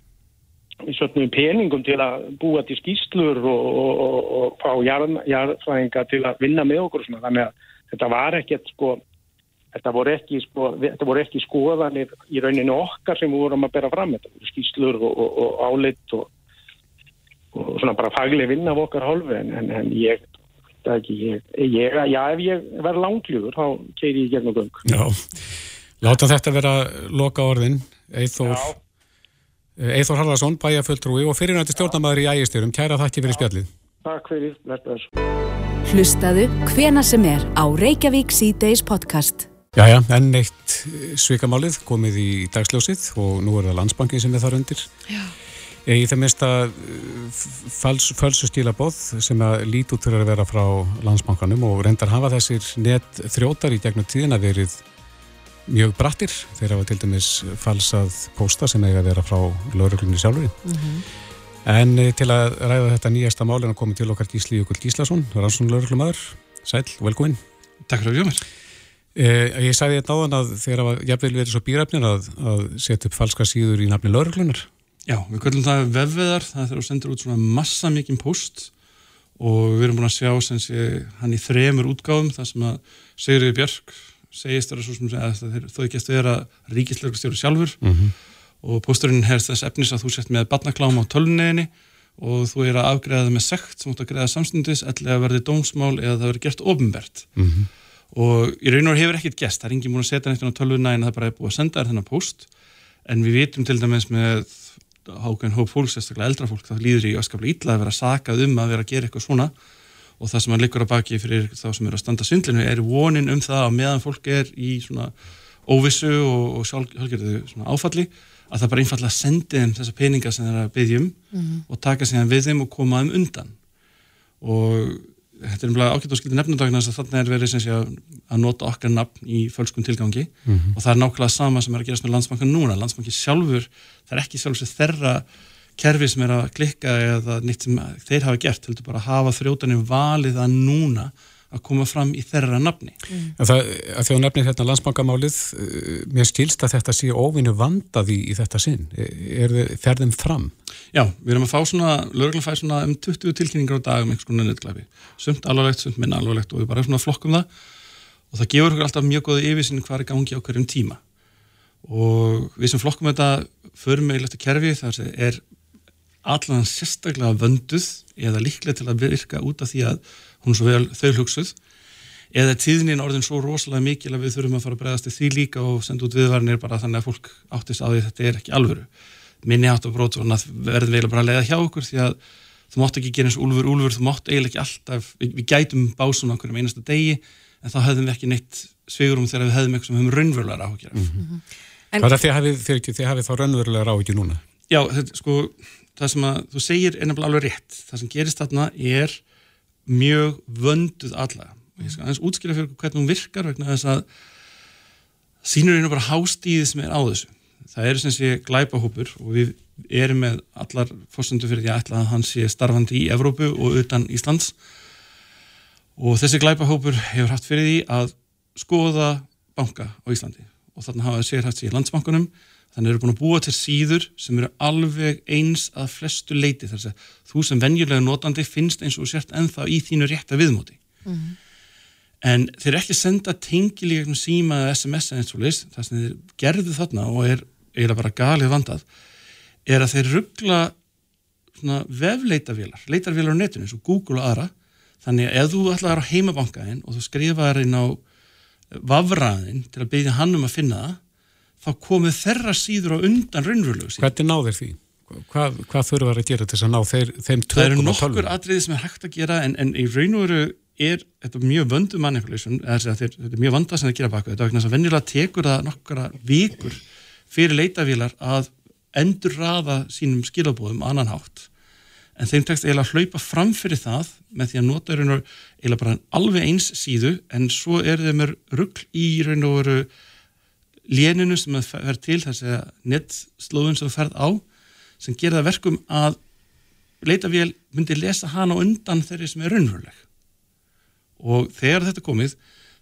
sötnum peningum til að búa til skýslur og fá jarðfræðinga til að vinna með okkur svona. þannig að þetta var ekkert sko Þetta voru, ekki, sko, þetta voru ekki skoðanir í rauninu okkar sem við vorum að bera fram. Þetta voru skýslur og, og, og áleitt og, og svona bara fagleg vinn af okkar hálfu en, en, en ég, ekki, ég, ég, já ef ég verð langljúður þá keiri ég gegnum göng. Já, láta þetta vera loka orðin, Eithór, Eithór Harðarsson, bæjarföldrúi og fyrirnætti stjórnamaður í ægistjörum. Kæra þakki fyrir spjallið. Takk fyrir, bless. Hlustaðu hvena sem er á Reykjavík C-Days podcast. Jæja, enn eitt svikamálið komið í dagsljósið og nú er það landsbankin sem er þar undir. Já. Í það minnst að fals, falsustýla bóð sem að lít út fyrir að vera frá landsbankanum og reyndar hafa þessir net þrótar í gegnum tíðin að verið mjög brattir. Þeir hafa til dæmis falsað pósta sem eiga að vera frá lauruglunni sjálfurinn. Mm -hmm. En eh, til að ræða þetta nýjasta málin að koma til okkar Gísli Jökull Gíslason, rannsókn lauruglumæður. Sæl, velkomin. Takk fyrir að mér. Eh, ég sagði þetta áðan að þegar að jafnvel verið svo býrafnir að, að setja upp falska síður í nafni lauruglunar. Já, við kallum það vefveðar, það er þú sendur út svona massa mikinn post og við erum búin að sjá sem sé hann í þremur útgáðum þar sem að Sigriði Björk segist þar að ekki að vera ríkislauglustjóri sjálfur. Mm -hmm. og posturinn herst þess efnis að þú sett með barnaklám á tölunniðinni og þú er að afgreða með sekt sem átt að greiða samstundis eða verði dómsmál eða það verði gert ofinbært mm -hmm. og í raun og hefur ekkert gest, það er enginn búin að setja neitt á tölunna en það bara er búin að senda þér þennan post en við vitum til dæmis með hákvæðin hóp fólk, sérstaklega eldra fólk, það líður í öskaplega illa að vera sakað um að vera að gera eitthvað svona og það sem að likur að baki fyrir þá sem eru að standa sundlinu er vonin um það að meðan fólk er í svona óvissu og, og sjálfgjörðu svona áfalli að það bara einfalla sendi þeim þessa peninga sem þeir að byggjum mm -hmm. og taka sig við þeim og koma þeim undan og þetta er umlega ákveðt og skildi nefnudagnar þess að þarna er verið sé, að nota okkar nafn í fölskum tilgangi mm -hmm. og það er nákvæmlega sama sem er að gerast með landsbankan núna. Landsbanki sjálfur, það er ekki sjálfur sem þeirra kerfi sem er að klikka eða nýtt sem þeir hafa gert, heldur bara að hafa þrjótanir valið að núna að koma fram í þeirra nafni. Mm. Það, að því að nefnir hérna landsbankamálið, eh, mér skilst að þetta sé óvinnu vandað í, í þetta sinn. Er þið ferðum fram? Já, við erum að fá svona, lögurlega fæ svona um 20 tilkynningar á dag um einhvers konar nöðglæfi. Sumt alvarlegt, sumt minna alvarlegt og við bara svona flokkum það og það gefur okkur alltaf mjög góði yfirsinn hvað er gangi á hverjum tíma. Og við sem flokkum þetta förum með í leftu kerfi þar er allan sérstaklega vönduð eða líklega til að virka út af því að hún svo vel þau hugsuð eða tíðnin orðin svo rosalega mikil að við þurfum að fara að bregðast því líka og senda út viðvarnir bara þannig að fólk áttist á því að þetta er ekki alvöru minni átt og brót og verðum við bara að leiða hjá okkur því að þú mátt ekki gera eins úlfur, úlfur, þú mátt eiginlega ekki alltaf við, við gætum básum okkur um einasta degi en þá höfðum við ekki neitt svigurum þegar við höfðum eitthvað sem höfum raunverulega ráhugjur mm -hmm. Hvað er það þið hafið þá raunverulega ráhugjur núna? Já, þetta, sko, það sem að þú segir er nefnilega alveg rétt. Það sem gerist þarna er mjög vönduð alla ég skal aðeins útskýra fyrir hvernig hún virkar vegna þess að sínur einu bara hástíði sem er á þessu. Það eru sem sé glæpahópur og við erum með allar fórsöndu fyrir því að ætla að hann sé starfandi í Evrópu og utan Íslands. Og þessi glæpahópur hefur haft fyrir því að skoða banka á Íslandi. Og þarna hafa það sér haft sér í landsbankunum þannig eru búin að búa til síður sem eru alveg eins að flestu leiti þar að þú sem venjulega notandi finnst eins og sért ennþá í þínu rétta viðmóti. Mm -hmm. en þeir ekki senda tengilíka síma eða SMS eins og leys það sem þeir gerðu þarna og er eiginlega bara galið vandað er að þeir ruggla vefleitavélar, leitarvélar á netinu eins og Google og aðra. Þannig að ef þú ætlaði að heimabanka einn og þú skrifaði inn á vafraðin til að byggja hann um að finna það þá komið þerra síður á undan raunveruleg síður. Hvernig náður því? Hvað, hvað þurfa að gera til þess að ná þeir, þeim tökum? Það eru nokkur atriði sem er hægt að gera en, en í raun og veru er þetta mjög vöndu manipulation, þetta er mjög vandað sem það gera baka þetta, þess að venjulega tekur það nokkara vikur fyrir leitavílar að endur raða sínum skilabóðum annan hátt en þeim tekst eiginlega að hlaupa fram fyrir það með því að nota eiginlega bara alveg eins síðu en svo er þeim er ruggl í raun og veru léninu sem það fer til þess að nettslóðun sem það ferð á sem gerða verkum að leitavél myndi lesa hana undan þeirri sem er raunveruleg. Og þegar þetta komið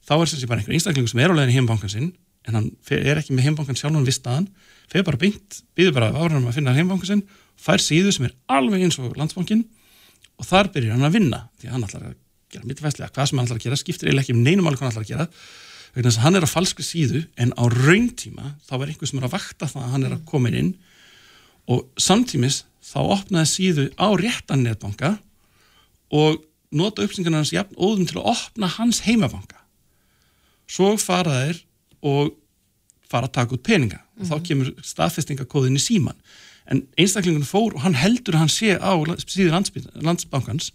þá er þessi bara einhver einstaklingu sem er á leginni heimbankan sinn en hann er ekki með heimbankan sjálf hann viss staðan, fegur bara beint býður bara áhverjum að finna heimbankan sinn fær síðu sem er alveg eins og landsbankin og þar byrjar hann að vinna því að hann ætlar að gera mittvæslega hvað sem hann ætlar að gera skiptir eða ekki um neinum alveg hvað hann ætlar að gera vegna þess að hann er á falskri síðu en á rauntíma þá er einhver sem er að vakta það að hann er að koma inn og samtímis þá opnaði síðu á réttan netbanka og nota uppsingarna hans jafn óðum til að opna hans heimabanka svo fara þeir og fara að taka út peninga og mm -hmm. þá mhm. kemur staðfestingakóðin í síman en einstaklingun fór og hann heldur að hann sé á síðu landsbankans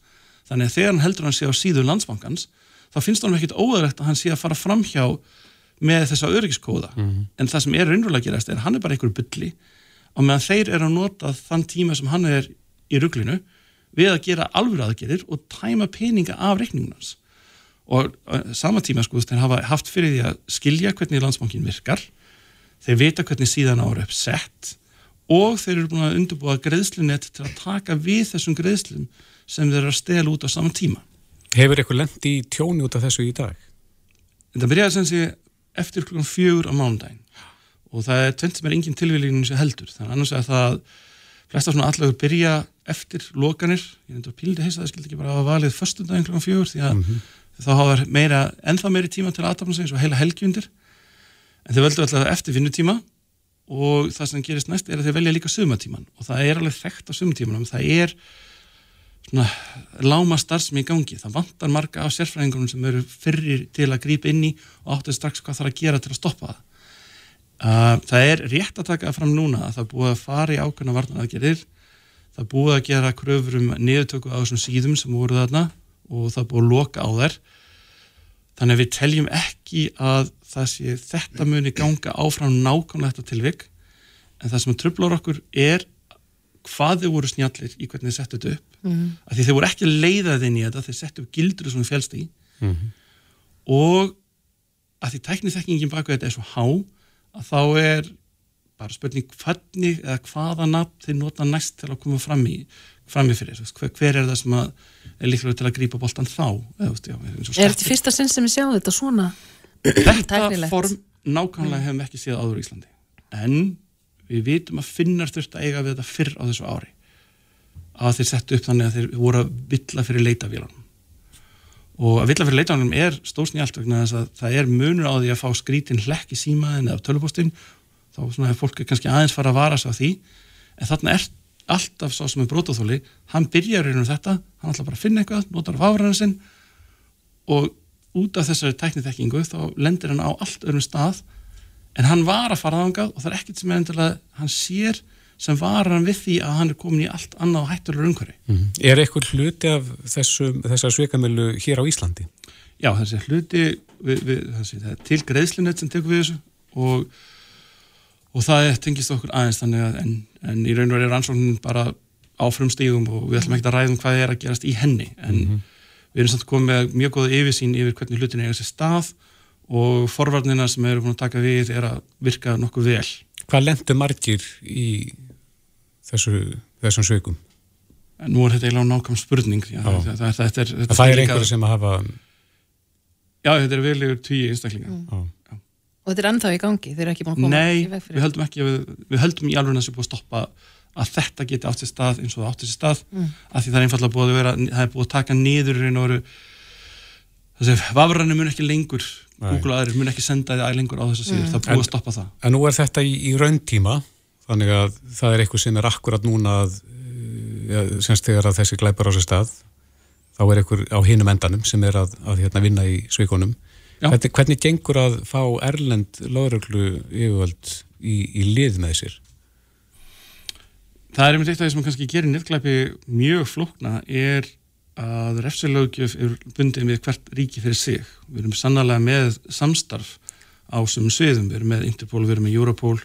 þannig að þegar hann heldur hann sé á síðu landsbankans þá finnst hann ekkit óæðilegt að hann sé að fara fram hjá með þessa öryggiskóða mm -hmm. en það sem er raunverulega gerast er hann er bara einhverju bylli og meðan þeir eru að nota þann tíma sem hann er í rugglinu við að gera alveg aðgerir og tæma peninga af reikningunans og uh, sama tíma sko þeir hafa haft fyrir því að skilja hvernig landsbankin virkar þeir vita hvernig síðan ára upp sett og þeir eru búin að undurbúa greiðslunett til að taka við þessum greiðslum sem þeir eru að stela út á saman tíma Hefur eitthvað lendi í tjóni út af þessu í dag? Þetta byrjaði sem sé eftir klukkan fjögur á mánudagin og það er tvent sem er engin tilvílingin sem heldur. Þannig annars að það flesta svona allagur byrja eftir lokanir. Ég nefndur að píldi heisa það skildi ekki bara að valið förstundagin klukkan fjögur því að mm -hmm. þá hafa meira, ennþá meiri tíma til aðtapna sig og heila helgjundir en þeir völdu alltaf eftir vinnutíma og það sem gerist næst er að þeir velja líka sumatíman og það er alveg þekkt á sumatímanum það er svona láma starfsmi í gangi. Það vantar marga af sérfræðingunum sem eru fyrir til að grípa inn í og áttu strax hvað þarf að gera til að stoppa það. Uh, það er rétt að taka fram núna að það búið að fara í ákveðna varnanaðgerir, það búið að gera kröfur um niðurtöku á þessum síðum sem voru þarna og það búið að loka á þær. Þannig að við teljum ekki að það sé þetta muni ganga áfram nákvæmlega þetta tilvik en það sem tröflar okkur er hvað þau voru snjallir í hvernig þið settu þetta upp mm -hmm. af því þeir voru ekki leiðað inn í þetta þeir settu upp gildur sem félst í mm -hmm. og að því tækniþekkingin baka þetta er svo há að þá er bara spurning hvernig eða hvaða nafn þeir nota næst til að koma fram í frammi fyrir, hver, hver er það sem er líklega til að grípa bóltan þá eða, já, Er þetta fyrsta sinn sem við sjáum þetta svona Þetta form nákvæmlega mm. hefum ekki séð áður í Íslandi en við vitum að finnar þurft að eiga við þetta fyrr á þessu ári. Að þeir settu upp þannig að þeir voru að vilja fyrir leitavílanum og að vilja fyrir leitavílanum er stórsnjált vegna þess að það er munur á því að fá skrítin hlekk í símaðin eða tölvupóstinn. Þá er fólk kannski aðeins fara að vara sig á því. En þarna er alltaf svo sem er brótáþóli, hann byrjar í raunum þetta, hann ætla bara að finna eitthvað notar af áfræðan sinn. Og út af þessari tæknitekkingu þá lendir hann á allt öðrum stað en hann var að fara ángað og það er ekkert sem er endilega, hann sér sem var hann við því að hann er komin í allt annað hættulegur umhverfi. Mm -hmm. Er eitthvað hluti af þessu, þessar sveikamölu hér á Íslandi? Já, þessi hluti við, við, þessi, það er til greiðslinett sem tekur við þessu og, og það tengist okkur aðeins þannig að en, en í raun og verið er ansvóknin bara áfram stíðum og við ætlum ekki að ræðum hvað er að gerast í henni en mm -hmm. við erum samt komið með mjög góða yfirsýn yfir hvernig hlutin er þessi stað og forvarnina sem eru búin að taka við er að virka nokkuð vel. Hvað lendur margir í þessu, þessum sögum? Nú er þetta eiginlega nákvæm spurning já, það, það, það, þetta er, þetta það er einhverju sem að hafa Já, þetta er veligur tíu einstaklinga mm. Og þetta er ennþá í gangi, þeir eru ekki búin að koma Nei, í veg fyrir Nei, við höldum ekki við, við höldum í alveg að það sé búin að stoppa að þetta geti átt sér stað eins og það átt sér stað mm. af því það er einfallega búin að vera það er búin að taka niður þessi vafrannu mun ekki lengur Google aðeins mun ekki senda þið lengur á þess að síður, mm. það er búin að stoppa það En nú er þetta í, í rauntíma þannig að það er eitthvað sem er akkurat núna að, ja, semst þegar að þessi glæpar á sér stað þá er eitthvað á hinum endanum sem er að, að hérna, vinna í sveikonum hvernig, hvernig gengur að fá Erlend lauruglu yfirvöld í, í lið með sér? Það er einmitt eitt af því sem kannski gerir nefnglæpi mjög flókna er að refsilögjöf er bundið með hvert ríki fyrir sig. Við erum sannlega með samstarf á sem sviðum, við erum með Interpol, við erum með Europol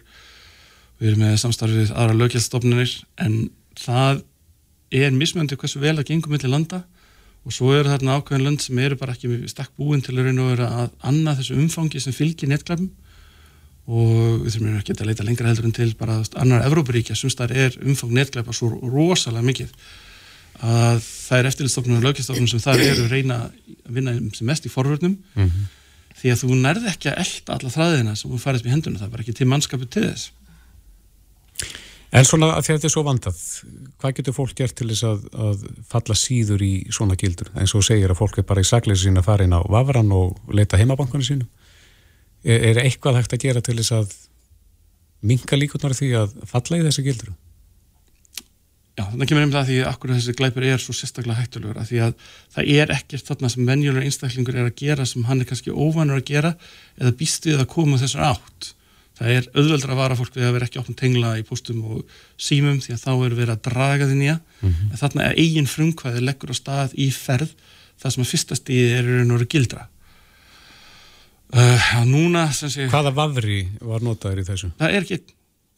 við erum með samstarfið aðra lögjaldstofnunir en það er mismöndi hversu vel að gengum millir landa og svo eru þarna ákveðin lönd sem eru bara ekki stakk búin til að reyna að vera að annað þessu umfangi sem fylgir netklapum og við þurfum ekki að leita lengra heldur en til bara annar Evróparíkja sem það er umfang netklapa svo rosalega mikið að það er eftirlistofnun og lögjaldstofnun sem það eru að reyna að vinna sem mest í forvörnum mm -hmm. því að þú nærði ekki að elda alla þræðina sem þú upp í henduna, það var ekki til mannskapu til þess En svona að þetta er svo vandað, hvað getur fólk gert til þess að, að falla síður í svona gildur? En svo segir að fólk er bara í sagleysi sín að fara inn á vafran og leita heimabankunni sínu. Er, er eitthvað hægt að gera til þess að minga líkunar því að falla í þessi gildur? Já, það kemur um það því að akkur þessi glæpur er svo sérstaklega hættulegur að því að það er ekkert þarna sem venjulegur einstaklingur er að gera sem hann er kannski óvanur að gera eða býst við að koma þessar átt. Það er auðveldra að vara fólk við að vera ekki opn tengla í postum og símum því að þá eru verið að draga því nýja. Mm -hmm. þarna er eigin frumkvæði leggur á stað í ferð það sem að fyrsta stíði er raun og veru gildra. Uh, núna sé, Hvaða vafri var notaður í þessu? Það er ekki,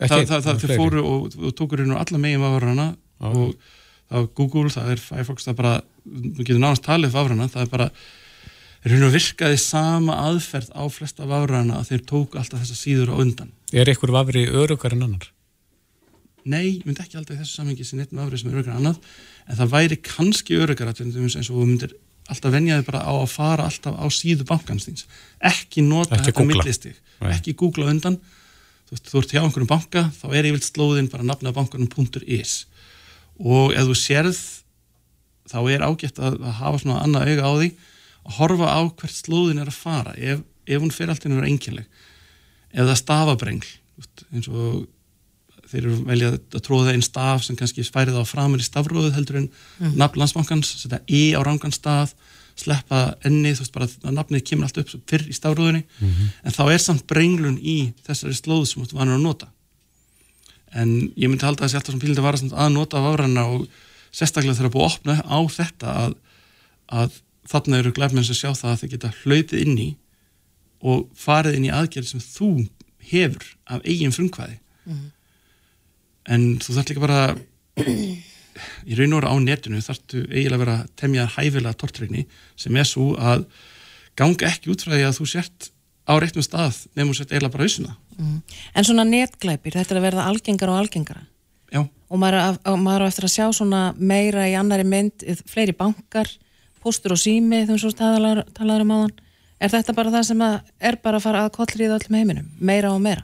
ekki það, það, það, það fóru og, og tókur raun og alla megin vafrana það er Google, það er Firefox það er bara, við getum náðast talið vafrana, það er bara raun og virkaði sama aðferð á flesta vafrana að þeir tóku alltaf þessa síður á undan. Er ykkur vafri örugar en annar? Nei, ég myndi ekki alltaf í þessu samhengi sem einn vafri sem er örugar en annað, en það væri kannski örugar eins og þú myndir alltaf venjaði bara á að fara alltaf á síðu bankanstins, ekki nota ekki þetta millistig, ekki googla undan. Þú, þú ert hjá einhverjum banka þá er yfir slóðin bara nafna bankanum.is og ef þú sérð þá er ágætt að, að hafa svona annað auga á því að horfa á hvert slóðin er að fara ef, ef hún fyrir alltaf að vera enginleg það stafabrengl eins og þeir eru veljað að tróða einn staf sem kannski færið á framir í stafróðu heldur en mm. nafn landsbankans, setja í á rangan stað sleppa enni, þú veist bara að nafnið kemur allt upp fyrr í stafróðunni mm -hmm. en þá er samt brenglun í þessari slóðu sem þú vanur að nota en ég myndi halda þessi alltaf sem pílindi var að nota áræna og sérstaklega þegar það er búið að opna á þetta að, að þarna eru glæfmenn sem sjá það að þeir geta hlautið inn í og farið inn í aðgerð sem þú hefur af eigin frumkvæði mm. en þú þarf líka bara í raun og vera á netinu þarftu eiginlega að vera temjað hæfilega tortrækni sem er svo að ganga ekki út frá því að þú sért á réttum stað nefnum þú sért eiginlega bara hausuna mm. En svona netglæpir, þetta er að verða algengar og algengara. Já. og maður er eftir að sjá svona meira í annari mynd, fleiri bankar póstur og sími þegar svo talaður um áðan. Er þetta bara það sem er bara að fara að kollriða öllum heiminum, meira og meira?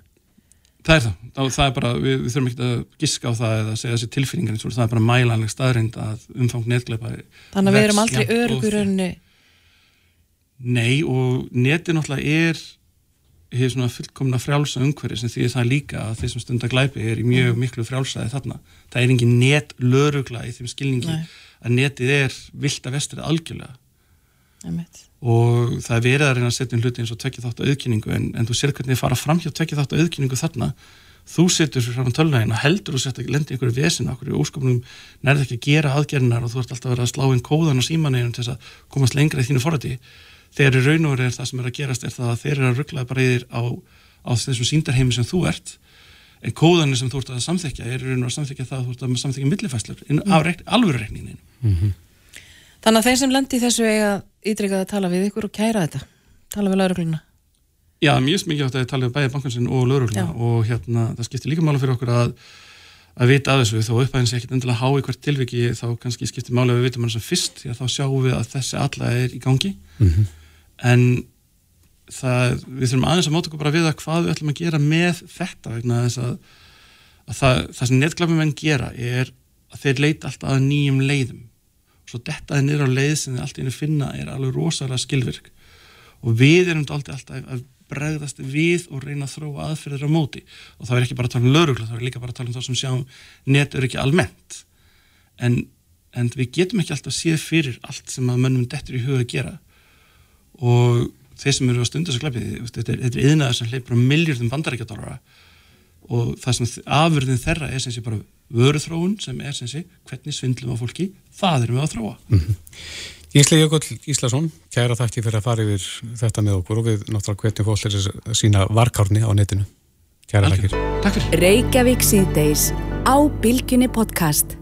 Það er það, það er bara, við, við þurfum ekki að giska á það eða segja þessi tilfinningar það er bara mælanleg staðrind að umfang netgleipa Þannig að við erum aldrei örgur önni Nei og neti náttúrulega er hefur svona fullkomna frjálsa umhverfi sem því það líka að þeir sem stundar glæpi er í mjög miklu frjálsaði þarna. Það er engin net lörugla í þeim skilningi Nei. að netið er vilt að vestrið algjörlega. Emitt. og það er verið að reyna að setja um hluti eins og tvekja þátt á auðkynningu en, en þú sér hvernig þið fara fram hjá tvekja þátt á auðkynningu þarna. Þú setur fram tölnægin og heldur og setja lendi einhverju vesin okkur í óskapnum nærði ekki að gera aðgerðinar og þú ert alltaf að vera að slá inn kóðan og símanegin til þess að komast lengra í þínu forræti þegar í raun og verið er það sem er að gerast er það að þeir eru að rugglaði bara yfir á, á þessum síndarheimi sem þú ert. En kóðanir sem þú ert að samþekja er raun og að samþekja það að þú ert að samþekja millifæslur mm. á alvöru reikningin mm -hmm. Þannig að þeir sem lendi þessu eiga ídrykað að tala við ykkur og kæra þetta. Tala við laurugluna Já, mjög mikið átt að tala við bæði bankansinn og laurugluna og hérna það skiptir líka mála fyrir okkur að að vita að þessu, þó upphæðin sé ekkert endilega há í hvert tilviki, þá kannski skiptir mála við vitum hann sem fyrst, því að þá sjáum við að þessi alla er í gangi. Mm -hmm. En það, við þurfum aðeins að móta okkur bara við að hvað við ætlum að gera með þetta vegna þess að, að það, það sem netglafum enn gera er að þeir leita alltaf að nýjum leiðum. Og svo dettaði niður á leið sem þeir alltaf inn að finna er alveg rosalega skilvirk. Og við erum alltaf að bregðast við og reyna að þróa aðferðir á móti. Og það er ekki bara að tala um laurugla, það er líka bara að tala um það sem sjáum net er ekki almennt. En, en við getum ekki alltaf séð fyrir allt sem að mönnum dettur í huga að gera og þeir sem eru á stundu þessu glæpið, þetta er, er yðnaðar sem hleypur á miljardum bandaríkjadólara og það sem afverðin þeirra er sem sé bara vöruþróun sem er sem sé hvernig svindlum á fólki, það erum við að þróa. Mm -hmm. Ísli Jökull Íslason, kæra þætti fyrir að fara yfir þetta með okkur og við náttúrulega hvernig fólk er að sína varkárni á netinu. Kæra þakkir. Reykjavík síðdeis á Bilginni podcast